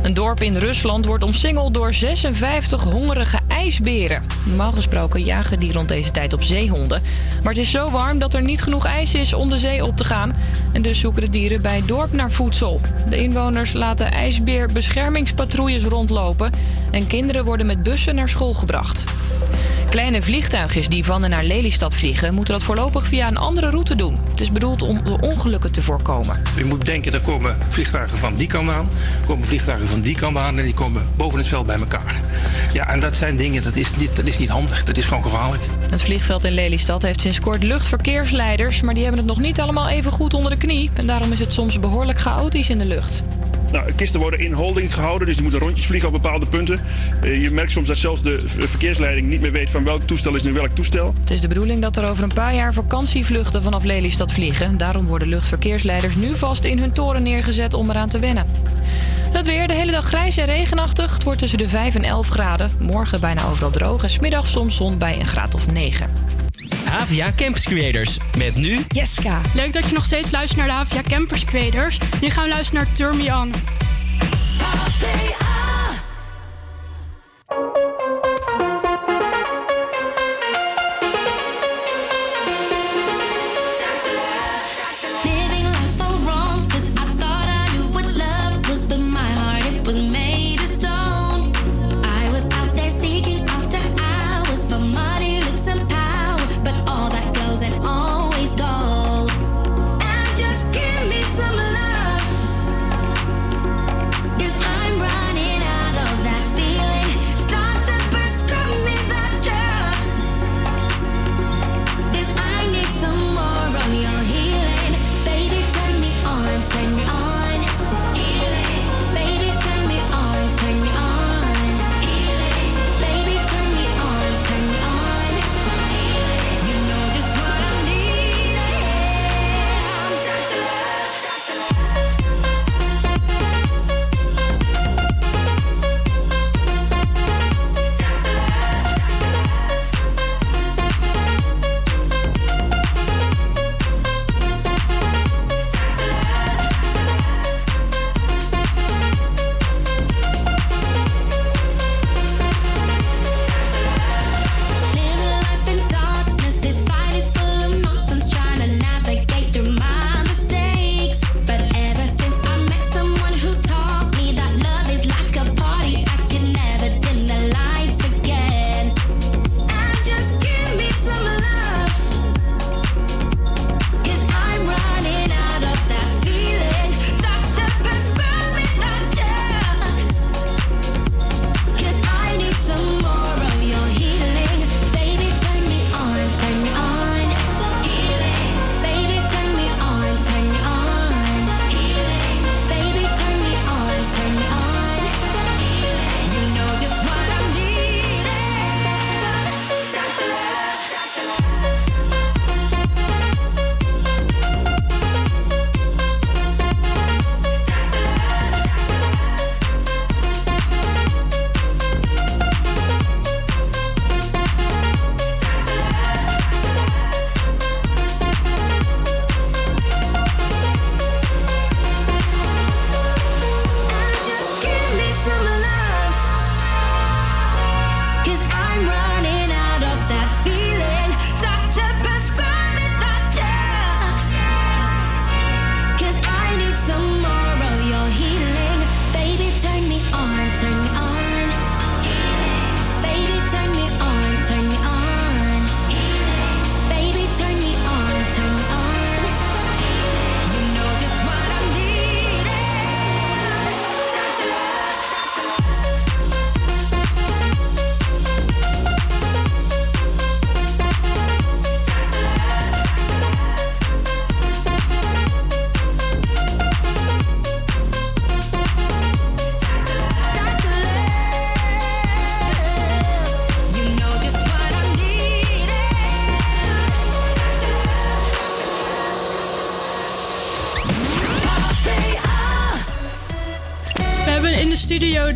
Een dorp in Rusland wordt omsingeld door 56 hongerige ijsberen. Normaal gesproken jagen die rond deze tijd op zeehonden. Maar het is zo warm dat er niet genoeg ijs is om de zee op te gaan. En dus zoeken de dieren bij het dorp naar voedsel. De inwoners laten ijsbeerbeschermingspatrouilles rondlopen. En kinderen worden met bussen naar school gebracht. Kleine vliegtuigjes die van en naar Lelystad vliegen... moeten dat voorlopig via een andere route doen. Het is bedoeld om de ongelukken te voorkomen. U moet denken, er komen vliegtuigen van die kant aan, komen vliegtuigen van die kant aan en die komen boven het veld bij elkaar. Ja, en dat zijn dingen, dat is niet, dat is niet handig, dat is gewoon gevaarlijk. Het vliegveld in Lelystad heeft sinds kort luchtverkeersleiders... maar die hebben het nog niet allemaal even goed onder de knie. En daarom is het soms behoorlijk chaotisch in de lucht. Nou, kisten worden in holding gehouden, dus die moeten rondjes vliegen op bepaalde punten. Eh, je merkt soms dat zelfs de verkeersleiding niet meer weet van welk toestel is nu welk toestel. Het is de bedoeling dat er over een paar jaar vakantievluchten vanaf Lelystad vliegen. Daarom worden luchtverkeersleiders nu vast in hun toren neergezet om eraan te wennen. Het weer de hele dag grijs en regenachtig. Het wordt tussen de 5 en 11 graden. Morgen bijna overal droog en 's middags soms zon bij een graad of 9. Havia Campus Creators. Met nu Jessica. Leuk dat je nog steeds luistert naar de Havia Campers Creators. Nu gaan we luisteren naar Turn Me On.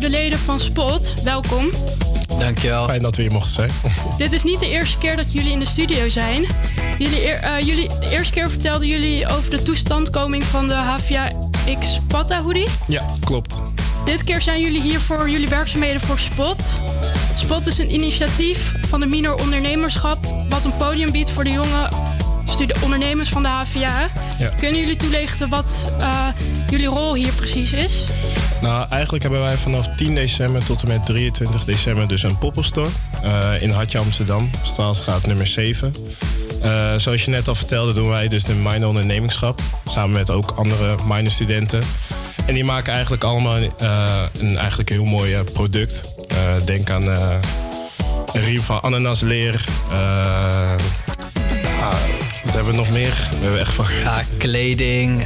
De leden van Spot. Welkom. Dankjewel. Fijn dat we hier mochten zijn. Dit is niet de eerste keer dat jullie in de studio zijn. Jullie, eh, jullie, de eerste keer vertelden jullie over de toestandkoming van de Havia X Pata hoodie. Ja, klopt. Dit keer zijn jullie hier voor jullie werkzaamheden voor Spot. Spot is een initiatief van de Minor Ondernemerschap... wat een podium biedt voor de jonge ondernemers van de HVA. Ja. Kunnen jullie toelichten wat eh, jullie rol hier precies is? Nou, eigenlijk hebben wij vanaf 10 december tot en met 23 december dus een poppelstore eh, in Hartje Amsterdam, Straalstraat nummer 7. Eh, zoals je net al vertelde doen wij dus de minor ondernemingschap, samen met ook andere minor studenten. En die maken eigenlijk allemaal eh, een eigenlijk heel mooi product. Denk aan een riem van ananasleer. ah, wat hebben we nog meer? We hebben echt van... Ja, kleding.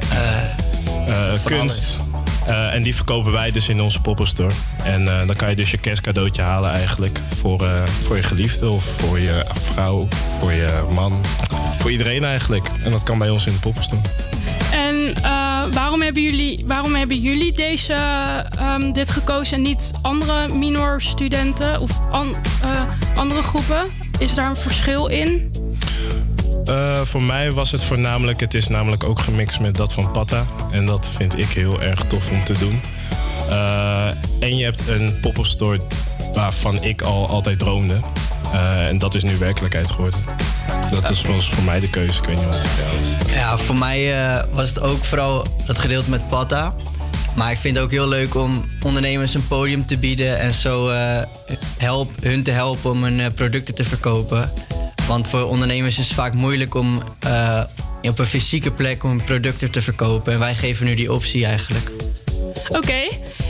Kunst. Eh, en die verkopen wij dus in onze poppenstore. En eh, dan kan je dus je kerstcadeautje halen eigenlijk. Voor, eh, voor je geliefde of voor je vrouw, voor je man. Voor iedereen eigenlijk. En dat kan bij ons in de poppenstore. En waarom, hebben jullie, waarom hebben jullie deze, ehm, dit gekozen en niet andere minor studenten of an- andere groepen? Is daar een verschil in? Eh, voor mij was het voornamelijk, het is namelijk ook gemixt met dat van Patta. En dat vind ik heel erg tof om te doen. Eh, en je hebt een pop-up store waarvan ik al altijd droomde. Eh, en dat is nu werkelijkheid geworden. Dat is, was voor mij de keuze. Ik weet niet wat het voor jou is. Ja, voor mij was het ook vooral het gedeelte met Patta. Maar ik vind het ook heel leuk om ondernemers een podium te bieden en zo help, hun te helpen om hun producten te verkopen. Want voor ondernemers is het vaak moeilijk om eh, op een fysieke plek om producten te verkopen. En wij geven nu die optie eigenlijk. Oké.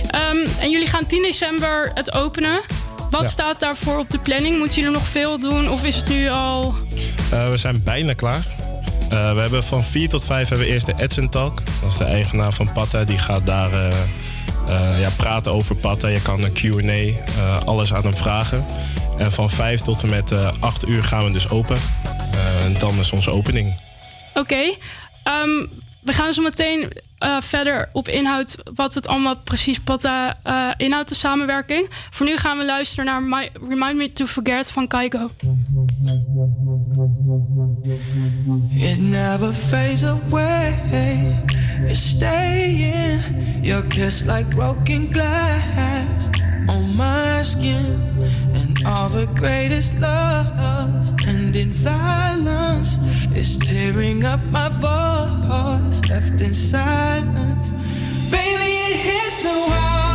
Ehm, en jullie gaan 10 december het openen. Wat Ja. staat daarvoor op de planning? Moeten jullie nog veel doen of is het nu al... Eh, we zijn bijna klaar. Eh, we hebben van 4 tot 5 hebben we eerst de Edson Talk. Dat is de eigenaar van Patta. Die gaat daar eh, eh, ja, praten over Patta. Je kan een Q&A, eh, alles aan hem vragen. En van 5 tot en met eh 8 uur gaan we dus open. Eh, en dan is onze opening. Oké. Ehm, we gaan zo meteen eh, verder op inhoud wat het allemaal precies eh inhoudt, de samenwerking. Voor nu gaan we luisteren naar My- Remind Me to Forget van Kaigo. It never fades away. It's staying. Your kiss like broken glass on my skin. And all the greatest loves end in violence. is tearing up my voice, left in silence. Baby, it hits so hard.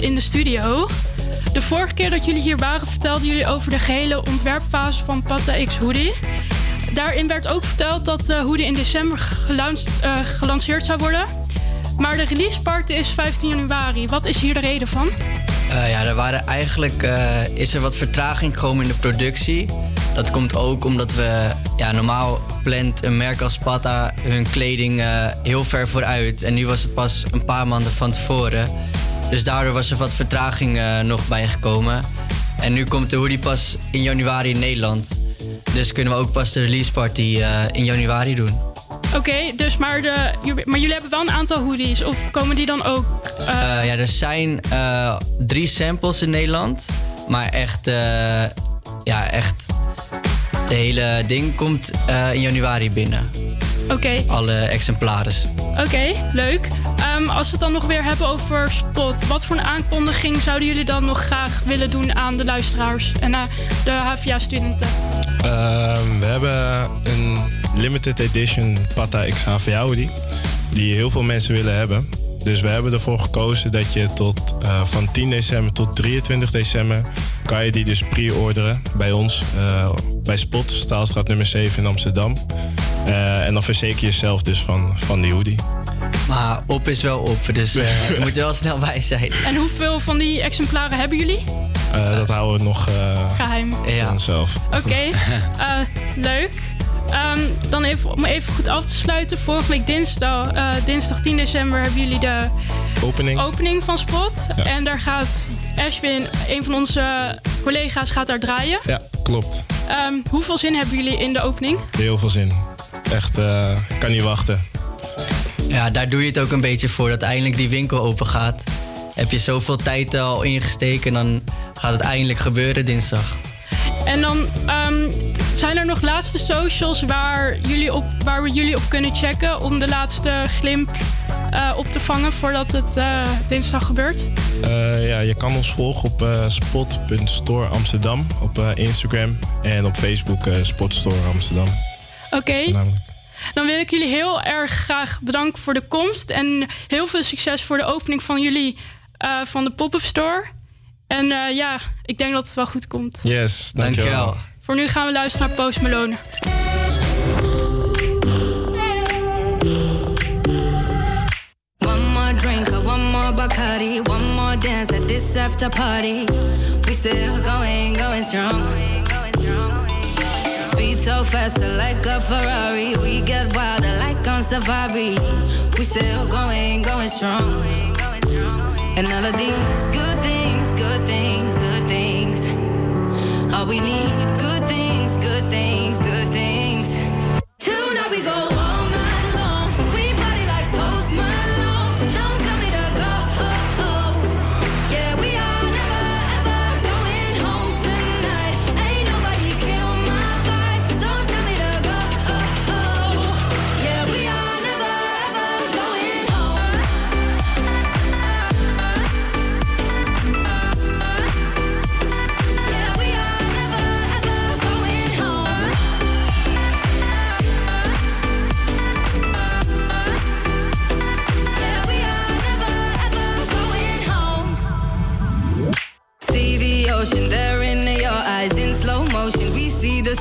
In de studio. De vorige keer dat jullie hier waren, vertelden jullie over de gehele ontwerpfase van Patta X Hoodie. Daarin werd ook verteld dat de hoodie in december eh, gelanceerd zou worden. Maar de release party is 15 januari. Wat is hier de reden van? Eh, ja, er waren eigenlijk eh, is er wat vertraging gekomen in de productie. Dat komt ook omdat we ja, normaal plant een merk als Pata hun kleding heel ver vooruit. En nu was het pas een paar maanden van tevoren. Dus daardoor was er wat vertraging eh, nog bijgekomen. En nu komt de hoodie pas in januari in Nederland. Dus kunnen we ook pas de release party eh, in januari doen. Oké, dus maar, de, maar jullie hebben wel een aantal hoodies. Of komen die dan ook... eh, ja, er zijn drie samples in Nederland. Maar echt, ja, echt. De hele ding komt in januari binnen. Oké. Alle exemplaren. Oké, leuk. Ehm, als we het dan nog weer hebben over Spot. Wat voor een aankondiging zouden jullie dan nog graag willen doen aan de luisteraars en aan de HVA-studenten? Ehm, we hebben een limited edition Pata X HVA hoodie. Die heel veel mensen willen hebben. Dus we hebben ervoor gekozen dat je tot, eh, van 10 december tot 23 december... kan je die dus pre-orderen bij ons. eh, bij Spot, Staalstraat nummer 7 in Amsterdam. Eh, en dan verzeker je jezelf dus van, van die hoodie. Maar op is wel op, dus je moet er wel snel bij zijn. En hoeveel van die exemplaren hebben jullie? Eh, dat houden we nog eh Geheim. voor onszelf. Oké, eh, leuk. Ehm, dan even, om even goed af te sluiten. Vorige week dinsdag, eh, dinsdag 10 december hebben jullie de Opening. opening van Spot. Ja. En daar gaat Ashwin, een van onze collega's, gaat daar draaien. Ja, klopt. Ehm, hoeveel zin hebben jullie in de opening? Heel veel zin. Echt, eh, kan niet wachten. Ja, daar doe je het ook een beetje voor. Dat eindelijk die winkel open gaat. Heb je zoveel tijd al ingesteken, dan gaat het eindelijk gebeuren dinsdag. En dan ehm, zijn er nog laatste socials waar, jullie op, waar we jullie op kunnen checken om de laatste glimp eh, op te vangen voordat het eh, dinsdag gebeurt. Eh, ja, je kan ons volgen op eh, spot.store Amsterdam op eh, Instagram en op Facebook eh, Spotstore Amsterdam. Oké. Dan wil ik jullie heel erg graag bedanken voor de komst. En heel veel succes voor de opening van jullie eh, van de pop-up store. En eh, ja, ik denk dat het wel goed komt. Yes, dankjewel. Voor nu gaan we luisteren naar Post Malone. One more drink one more Bacardi, one more dance at this after party. We still going, going strong. Speed so faster like a Ferrari. We get wilder like on safari. We still going, going strong. And all of these good things, good things, good things. All we need, good things, good things, good things.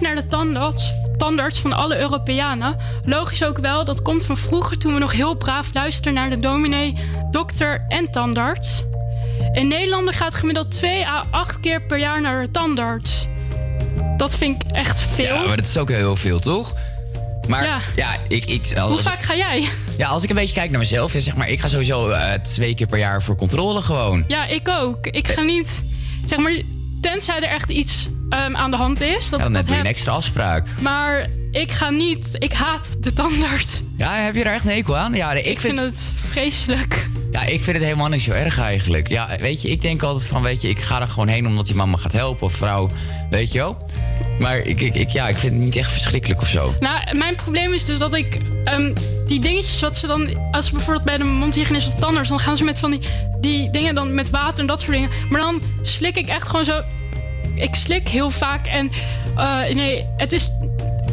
naar de tandarts, tandarts van alle Europeanen. Logisch ook wel, dat komt van vroeger toen we nog heel braaf luisterden naar de dominee, dokter en tandarts. In Nederland gaat gemiddeld 2 à 8 keer per jaar naar de tandarts. Dat vind ik echt veel. Ja, maar dat is ook heel veel, toch? Maar Ja. ja, ik... ik als, Hoe vaak ga jij? Ja, als ik een beetje kijk naar mezelf, ja, zeg maar, ik ga sowieso eh, twee keer per jaar voor controle gewoon. Ja, ik ook. Ik ga niet, zeg maar, tenzij er echt iets ehm, aan de hand is. Dat ja, dan dat net weer heb. een extra afspraak. Maar ik ga niet, ik haat de tandarts. Ja, heb je er echt een hekel aan? Ja, ik, Ik vind het vreselijk. Ja, ik vind het helemaal niet zo erg eigenlijk. Ja, weet je, ik denk altijd van, weet je, ik ga er gewoon heen omdat die mama gaat helpen of vrouw, weet je wel. Maar ik, ik, ik, ja, ik vind het niet echt verschrikkelijk of zo. Nou, mijn probleem is dus dat ik ehm, die dingetjes wat ze dan, als ze bijvoorbeeld bij de mondhygiënist of tandarts, dan gaan ze met van die, die dingen dan met water en dat soort dingen. Maar dan slik ik echt gewoon zo. Ik slik heel vaak en eh, nee, het is.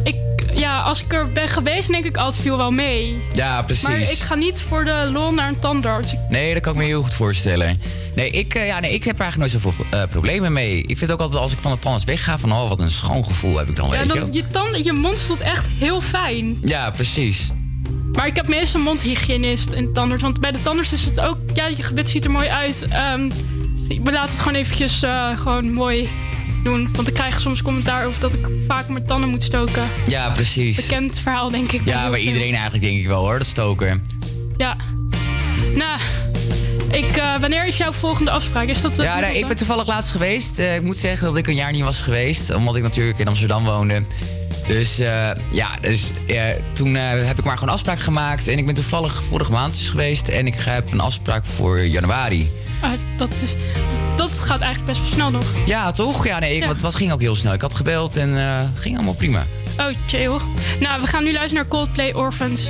Ik, ja, als ik er ben geweest, denk ik altijd viel wel mee. Ja, precies. Maar ik ga niet voor de lol naar een tandarts. Nee, dat kan ik me heel goed voorstellen. Nee, ik, eh, ja, nee, ik heb er eigenlijk nooit zoveel eh, problemen mee. Ik vind ook altijd wel als ik van de tandarts wegga, van oh, wat een schoon gevoel heb ik dan, Ja, weet je dan, je, tanden, je mond voelt echt heel fijn. Ja, precies. Maar ik heb meestal een mondhygiënist en tandarts. Want bij de tandarts is het ook... Ja, je gebit ziet er mooi uit. Ehm, we laten het gewoon eventjes gewoon mooi doen. Want ik krijg soms commentaar over dat ik vaak mijn tanden moet stoken. Ja, precies. Bekend verhaal, denk ik. Ja, bij iedereen eigenlijk denk ik wel hoor, dat stoken. Ja. Nou, ik, eh, wanneer is jouw volgende afspraak? Is dat... eh, Ja, nee, ik ben toevallig laatst geweest. Eh, ik moet zeggen dat ik een jaar niet was geweest, omdat ik natuurlijk in Amsterdam woonde. Dus ja, dus, toen heb ik maar gewoon afspraak gemaakt. En ik ben toevallig vorige maand dus geweest. En ik heb een afspraak voor januari. Ah, dat, is, dat gaat eigenlijk best wel snel nog. Ja, toch? Ja, nee, ik, Ja. Het was, ging ook heel snel. Ik had gebeld en eh, ging allemaal prima. Oh, chill. Nou, we gaan nu luisteren naar Coldplay Orphans.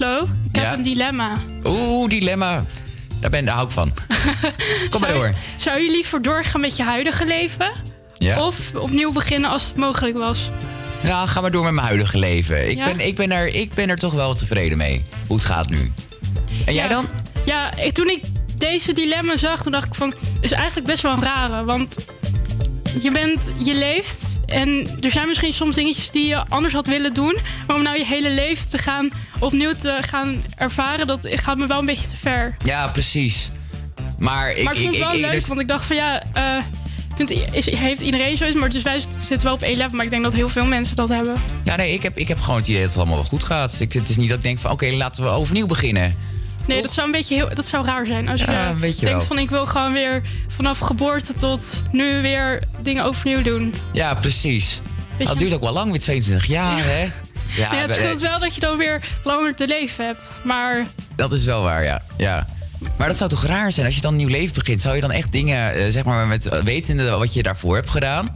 Ik heb een dilemma. Oeh, dilemma. Daar, ben, daar hou ik van. Kom maar door. Zou je liever doorgaan met je huidige leven? Ja. Of opnieuw beginnen als het mogelijk was? Nou, ga maar door met mijn huidige leven. Ik, Ja? ben, ik, ben, er, ik ben er toch wel tevreden mee. Hoe het gaat nu. En jij dan? Ja, ik- toen ik deze dilemma zag, toen dacht ik van... is eigenlijk best wel een rare, want... Je bent, je leeft en er zijn misschien soms dingetjes die je anders had willen doen. Maar om nou je hele leven te gaan, opnieuw te gaan ervaren, dat gaat me wel een beetje te ver. Ja, precies. Maar ik, maar ik vond het ik, wel ik- leuk, dus- want ik dacht van ja, vindt, is, heeft iedereen zoiets? Maar dus wij zitten wel op één level, maar ik denk dat heel veel mensen dat hebben. Ja, nee, ik heb, ik heb gewoon het idee dat het allemaal wel goed gaat. Ik, het is niet dat ik denk van, oké, laten we overnieuw beginnen. Nee, dat zou een beetje heel, dat zou raar zijn als je Ja, denkt wel. van ik wil gewoon weer vanaf geboorte tot nu weer dingen overnieuw doen. Ja, precies. Dat duurt ook wel lang, weer 22 jaar, hè? Ja, het scheelt wel dat je dan weer langer te leven hebt. Maar dat is wel waar, ja. ja. Maar dat zou toch raar zijn als je dan een nieuw leven begint? Zou je dan echt dingen, eh, zeg maar, met eh, wetende wat je daarvoor hebt gedaan?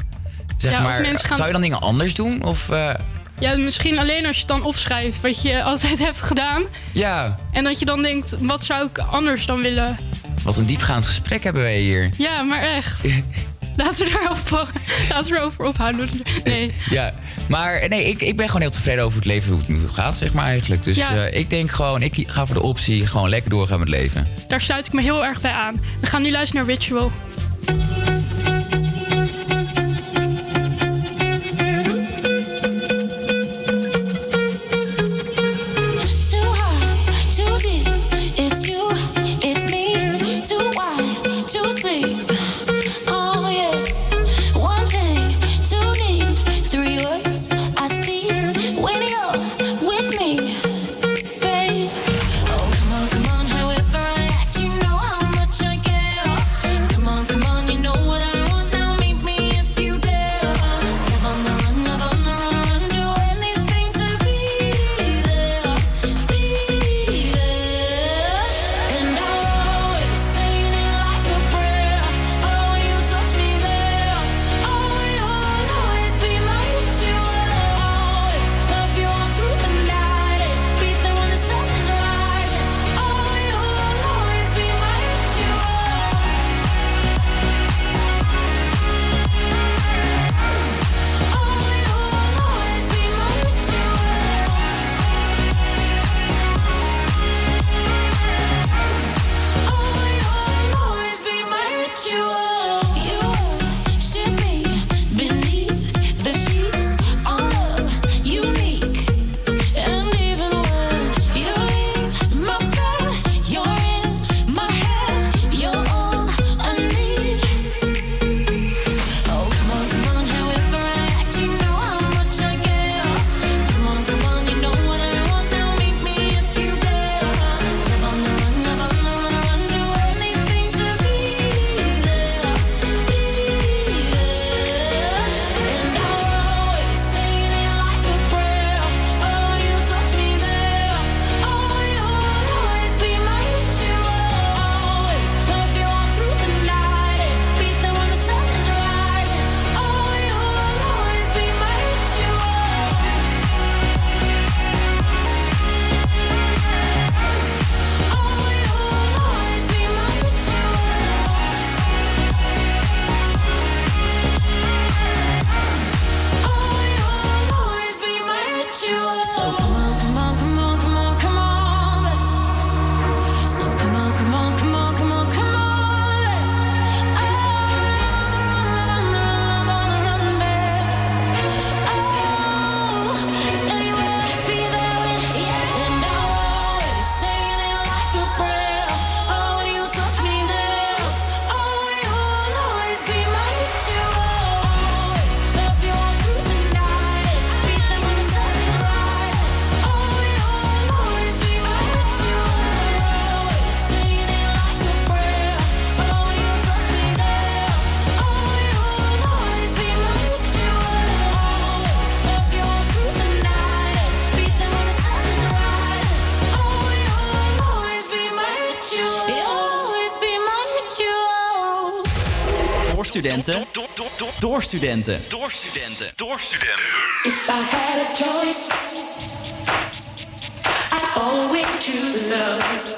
Zeg Ja, maar, gaan- zou je dan dingen anders doen? Of, eh, ja, misschien alleen als je het dan opschrijft wat je altijd hebt gedaan. ja, En dat je dan denkt, wat zou ik anders dan willen? Wat een diepgaand gesprek hebben wij hier. Ja, maar echt. Laten we erover, laten we ophouden. Nee. Ja, maar nee, ik, ik ben gewoon heel tevreden over het leven hoe het nu gaat, zeg maar eigenlijk. Dus Ja. eh, ik denk gewoon, ik ga voor de optie gewoon lekker doorgaan met leven. Daar sluit ik me heel erg bij aan. We gaan nu luisteren naar Ritual. Studenten. Door studenten. Door studenten. Door studenten. If I had a choice, I'd always choose love.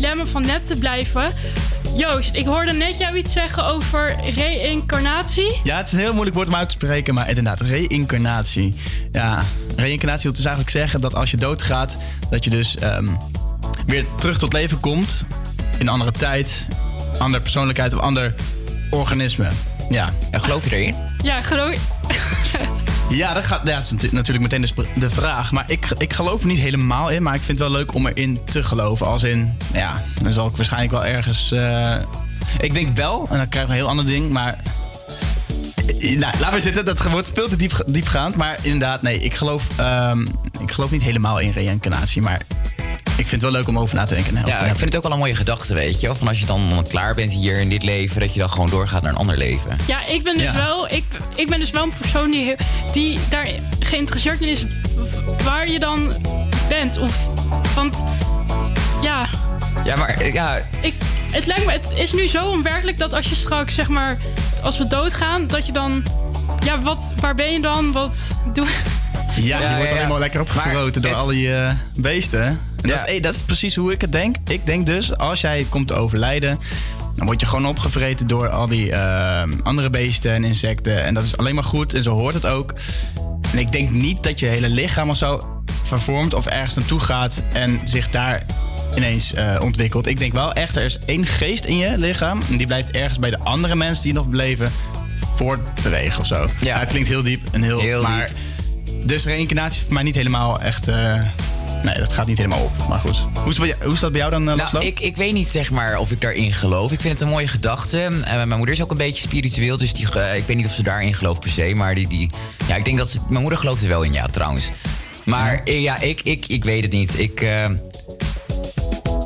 Dilemma van net te blijven. Joost, ik hoorde net jou iets zeggen over reïncarnatie. Ja, het is een heel moeilijk woord om uit te spreken, maar inderdaad, reïncarnatie. Ja, reïncarnatie wil dus eigenlijk zeggen dat als je doodgaat, dat je dus ehm, weer terug tot leven komt in een andere tijd, andere persoonlijkheid of ander organisme. Ja. En geloof je erin? Ja, geloof Ja, dat, gaat, ja, dat is natu- natuurlijk meteen de, vraag. Maar ik, ik geloof er niet helemaal in. Maar ik vind het wel leuk om erin te geloven. Als in, ja, dan zal ik waarschijnlijk wel ergens... eh, ik denk wel, en dan krijg ik een heel ander ding. Maar eh, nou, laat maar zitten. Dat wordt veel te diep, diepgaand. Maar inderdaad, nee, ik geloof, ehm, ik geloof niet helemaal in reïncarnatie. Maar ik vind het wel leuk om over na te denken. en Ja, ik vind het ook wel een mooie gedachte, weet je. wel. Van als je dan klaar bent hier in dit leven, dat je dan gewoon doorgaat naar een ander leven. Ja, ik ben dus, Ja. Wel, ik, ik ben dus wel een persoon die, die daar geïnteresseerd in is waar je dan bent. Of, want ja, Ja, maar ja, ik, het lijkt me, het is nu zo onwerkelijk dat als je straks, zeg maar, als we doodgaan, dat je dan, ja, wat, waar ben je dan? Wat doe Ja, je je wordt ja. alleen maar lekker opgevroten door al die eh, beesten. En dat, is, hey, dat is precies hoe ik het denk. Ik denk dus, als jij komt te overlijden... dan word je gewoon opgevreten door al die eh, andere beesten en insecten. En dat is alleen maar goed en zo hoort het ook. En ik denk niet dat je hele lichaam of zo vervormt... of ergens naartoe gaat en zich daar ineens eh, ontwikkelt. Ik denk wel echt, er is één geest in je lichaam... en die blijft ergens bij de andere mensen die nog leven voortbewegen of zo. Ja. het klinkt heel diep en heel... Heel maar, Dus reïncarnatie is voor mij niet helemaal echt... eh, nee, dat gaat niet helemaal op. Maar goed. Hoe is, het bij jou- hoe is dat bij jou dan, uh, Nou, ik, ik weet niet zeg maar of ik daarin geloof. Ik vind het een mooie gedachte. Eh, mijn moeder is ook een beetje spiritueel, dus die, eh, ik weet niet of ze daarin gelooft per se. Maar die, die, ja, ik denk dat ze, mijn moeder gelooft er wel in, ja, trouwens. Maar ja, ja ik, ik, ik weet het niet. Ik, eh,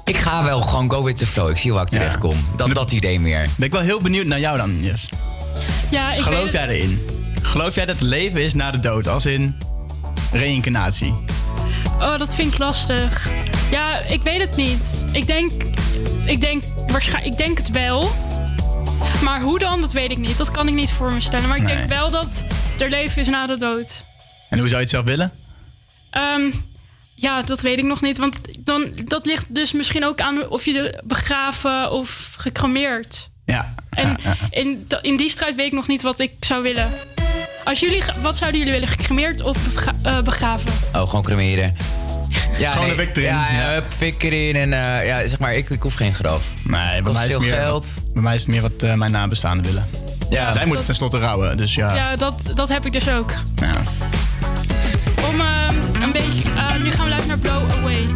ik ga wel gewoon go with the flow. Ik zie waar ik terecht kom. Dat, dat idee meer. Ben ik wel heel benieuwd naar jou dan, Yes. Ja, ik Geloof jij het- erin? Geloof jij dat het leven is na de dood? Als in reïncarnatie? Oh, dat vind ik lastig. Ja, ik weet het niet. Ik denk, ik denk, waarschijnlijk, ik denk het wel. Maar hoe dan, dat weet ik niet. Dat kan ik niet voor me stellen. Maar ik Nee. denk wel dat er leven is na de dood. En hoe zou je het zelf willen? Ehm, ja, dat weet ik nog niet. Want dan, dat ligt dus misschien ook aan of je begraven of gecremeerd. Ja. En in, in die strijd weet ik nog niet wat ik zou willen. Als jullie, wat zouden jullie willen? Gecremeerd of eh, begraven? Oh, gewoon cremeren. Ja, Gewoon nee, een fik erin, Ja, ja, ja. hup, fik erin. En eh, ja, zeg maar, ik, ik hoef geen graf. Nee, bij Kost mij, is veel het meer, geld. bij mij is het meer wat eh, mijn nabestaanden willen. Ja. Zij moeten tenslotte rouwen, dus ja. Ja, dat, dat heb ik dus ook. Ja. Om ehm, een beetje... eh, nu gaan we luisteren naar Blow Away.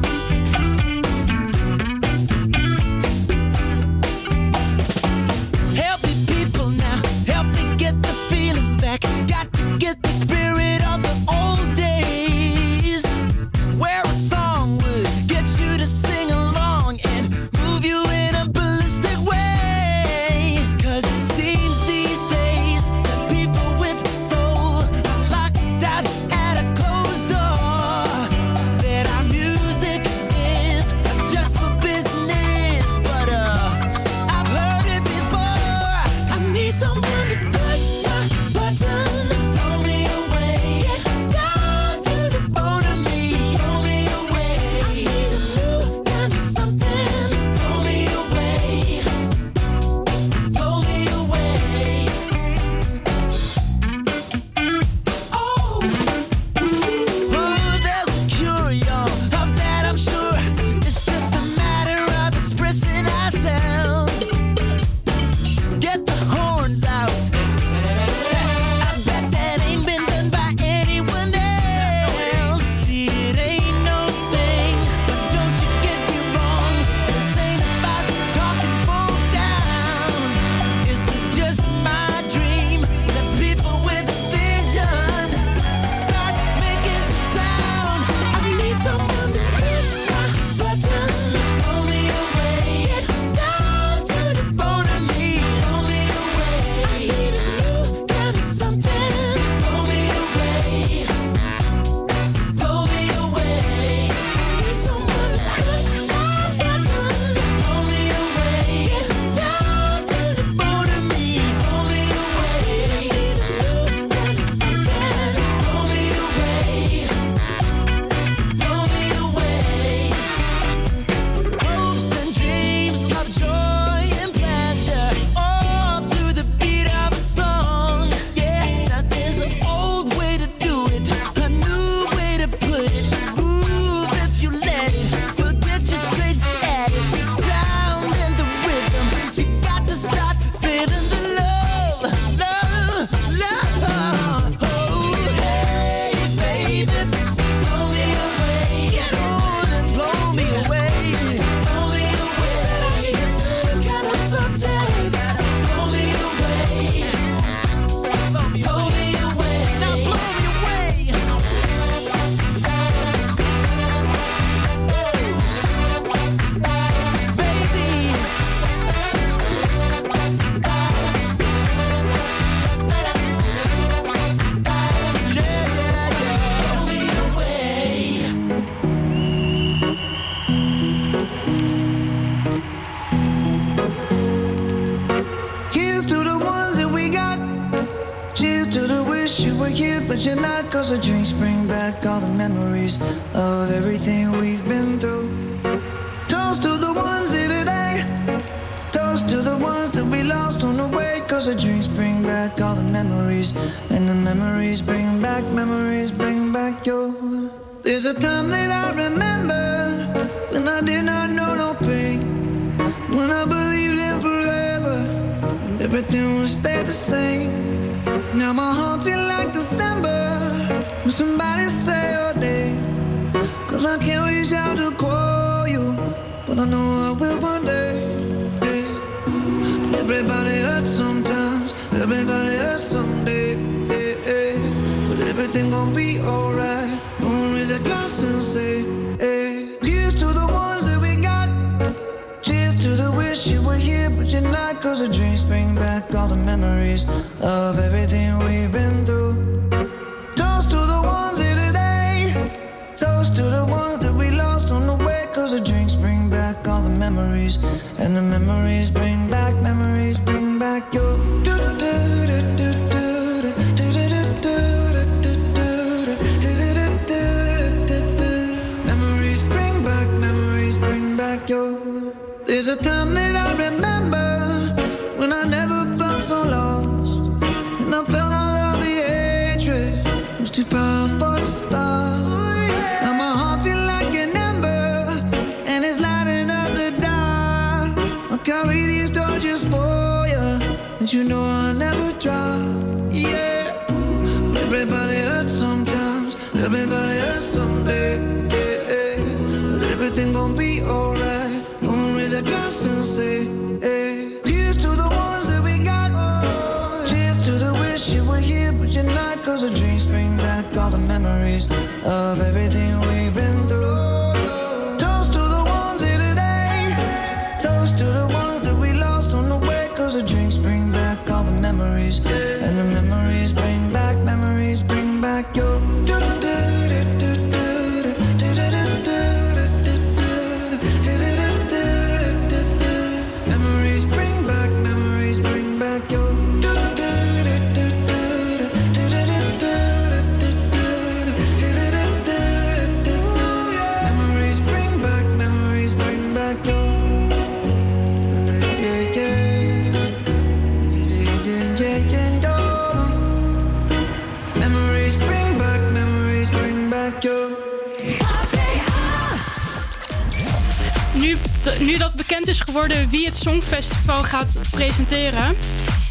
Nu, nu dat bekend is geworden wie het Songfestival gaat presenteren.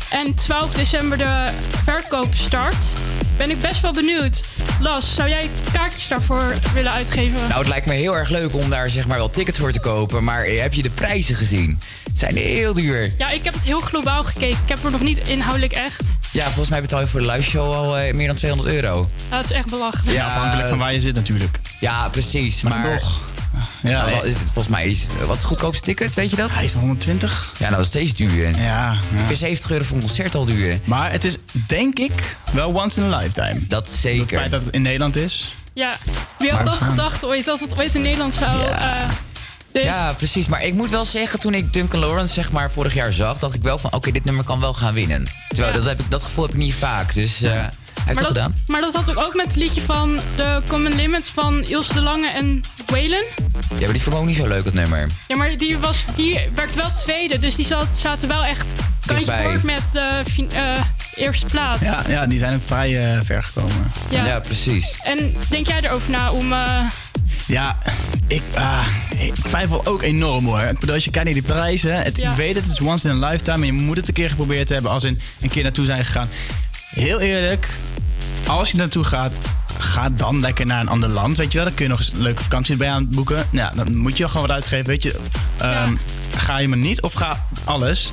En 12 december de verkoop start. Ben ik best wel benieuwd. Las, zou jij kaartjes daarvoor willen uitgeven? Nou, het lijkt me heel erg leuk om daar zeg maar wel tickets voor te kopen. Maar heb je de prijzen gezien? Het zijn heel duur. Ja, ik heb het heel globaal gekeken. Ik heb er nog niet inhoudelijk echt. Ja, volgens mij betaal je voor de live show al eh, meer dan 200 euro. Dat is echt belachelijk. Ja, afhankelijk van waar je zit natuurlijk. Ja, precies. Maar, Maar nog. Ja, Ja, wat nee. is het, volgens mij is het, wat is het goedkoopste ticket, weet je dat? Hij is 120. Ja, nou dat is steeds duur. Ja, Ik vind 70 euro voor een concert al duur. Maar het is, denk ik, wel once in a lifetime. Dat zeker. Het feit dat het in Nederland is. Ja, wie had Maar dat gaan- gedacht ooit? Dat het ooit in Nederland zou... eh, dus Ja, precies. Maar ik moet wel zeggen, toen ik Duncan Lawrence zeg maar vorig jaar zag, dacht ik wel van, oké, dit nummer kan wel gaan winnen. Terwijl Ja. dat, heb ik, dat gevoel heb ik niet vaak. Dus eh, hij heeft maar, het dat, gedaan. maar dat had ik ook met het liedje van de Common Limits van Ilse de Lange en Waylon. Ja, maar die vond ik ook niet zo leuk, dat nummer. Ja, maar die, was, die werd wel tweede, dus die zat, zaten wel echt kantje boord met eh, eerste plaats. Ja, ja, die zijn ook vrij eh, ver gekomen. Ja. precies. En denk jij erover na om... eh, Ja, ik, ah, ik twijfel ook enorm hoor. Ik bedoel, als je kijkt naar die prijzen. Het, Ja. Ik weet het, het is once in a lifetime. En je moet het een keer geprobeerd hebben. Als in een keer naartoe zijn gegaan. Heel eerlijk, als je naartoe gaat, ga dan lekker naar een ander land. Weet je wel, dan kun je nog eens een leuke vakantie erbij aan boeken. Nou, dan moet je gewoon wat uitgeven. Weet je, Ehm, ga je maar niet of ga alles.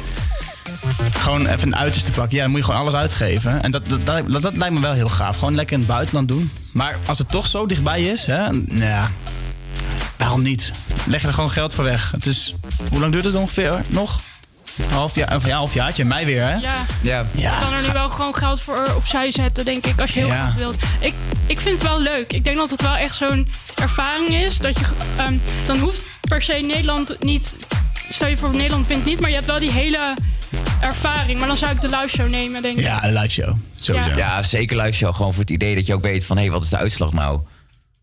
Gewoon even een uiterste pakken. Ja, dan moet je gewoon alles uitgeven. En dat, dat, dat, dat lijkt me wel heel gaaf. Gewoon lekker in het buitenland doen. Maar als het toch zo dichtbij is, hè, nou ja, waarom niet? Leg er gewoon geld voor weg. Het is, hoe lang duurt het ongeveer nog? Een half jaar, of ja, een half jaartje. Mij weer, hè? ja, Ja. je kan er nu wel gewoon geld voor opzij zetten, denk ik, als je heel Ja. graag wilt. Ik, ik vind het wel leuk. Ik denk dat het wel echt zo'n ervaring is. Dat je, ehm, dan hoeft per se Nederland niet... Stel je voor, Nederland wint niet, maar je hebt wel die hele ervaring. Maar dan zou ik de live show nemen, denk ik. Ja, een live show. Sowieso. Ja. Ja, zeker live show. Gewoon voor het idee dat je ook weet van, hé, hey, wat is de uitslag nou?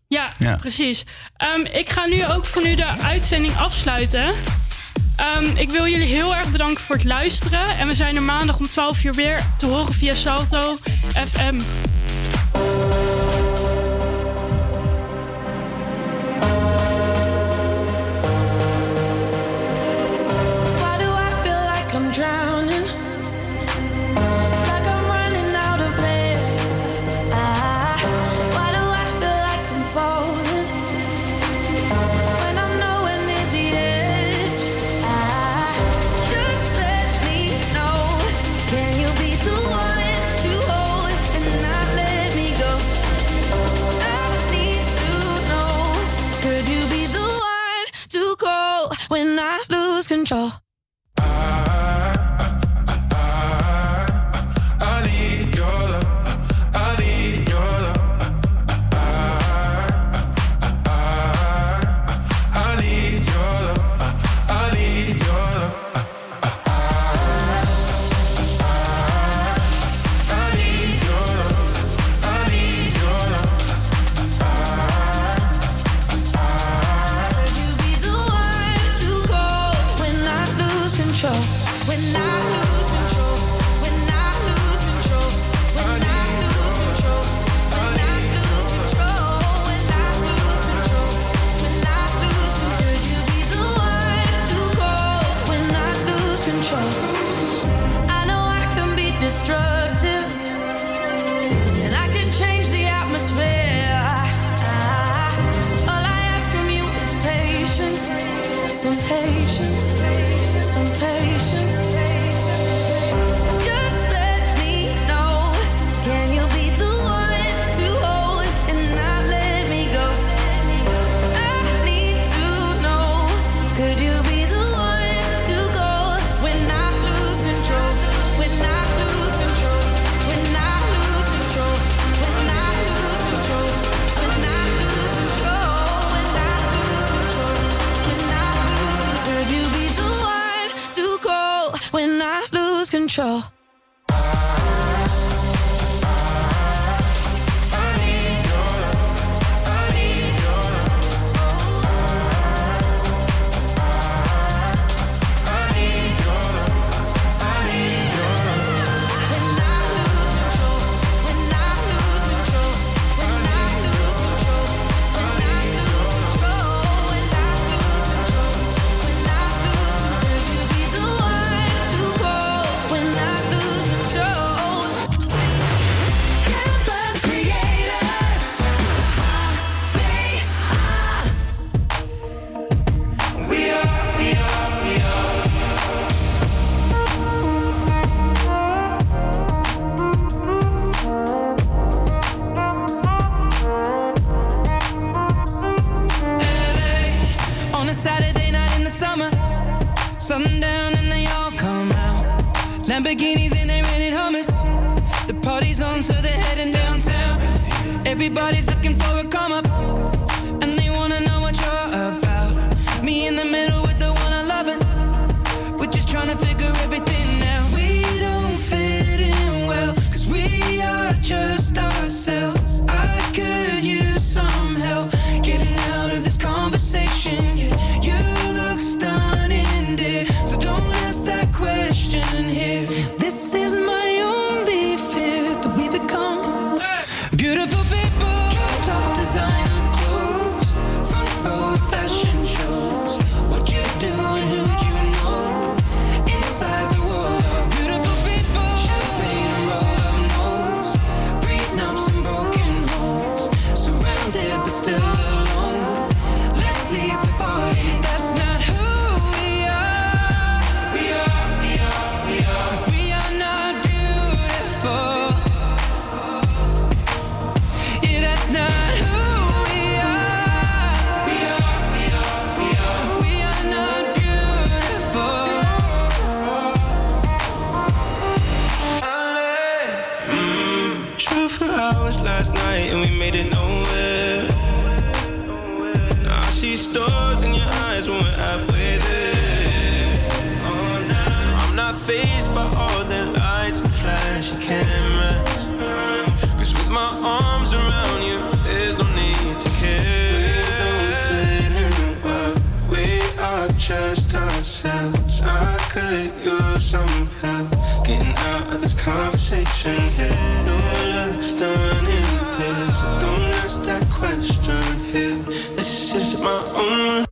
Ja, Ja. precies. Ehm, ik ga nu ook voor nu de uitzending afsluiten. Ehm, ik wil jullie heel erg bedanken voor het luisteren. En we zijn er maandag om 12 uur weer te horen via Salto FM.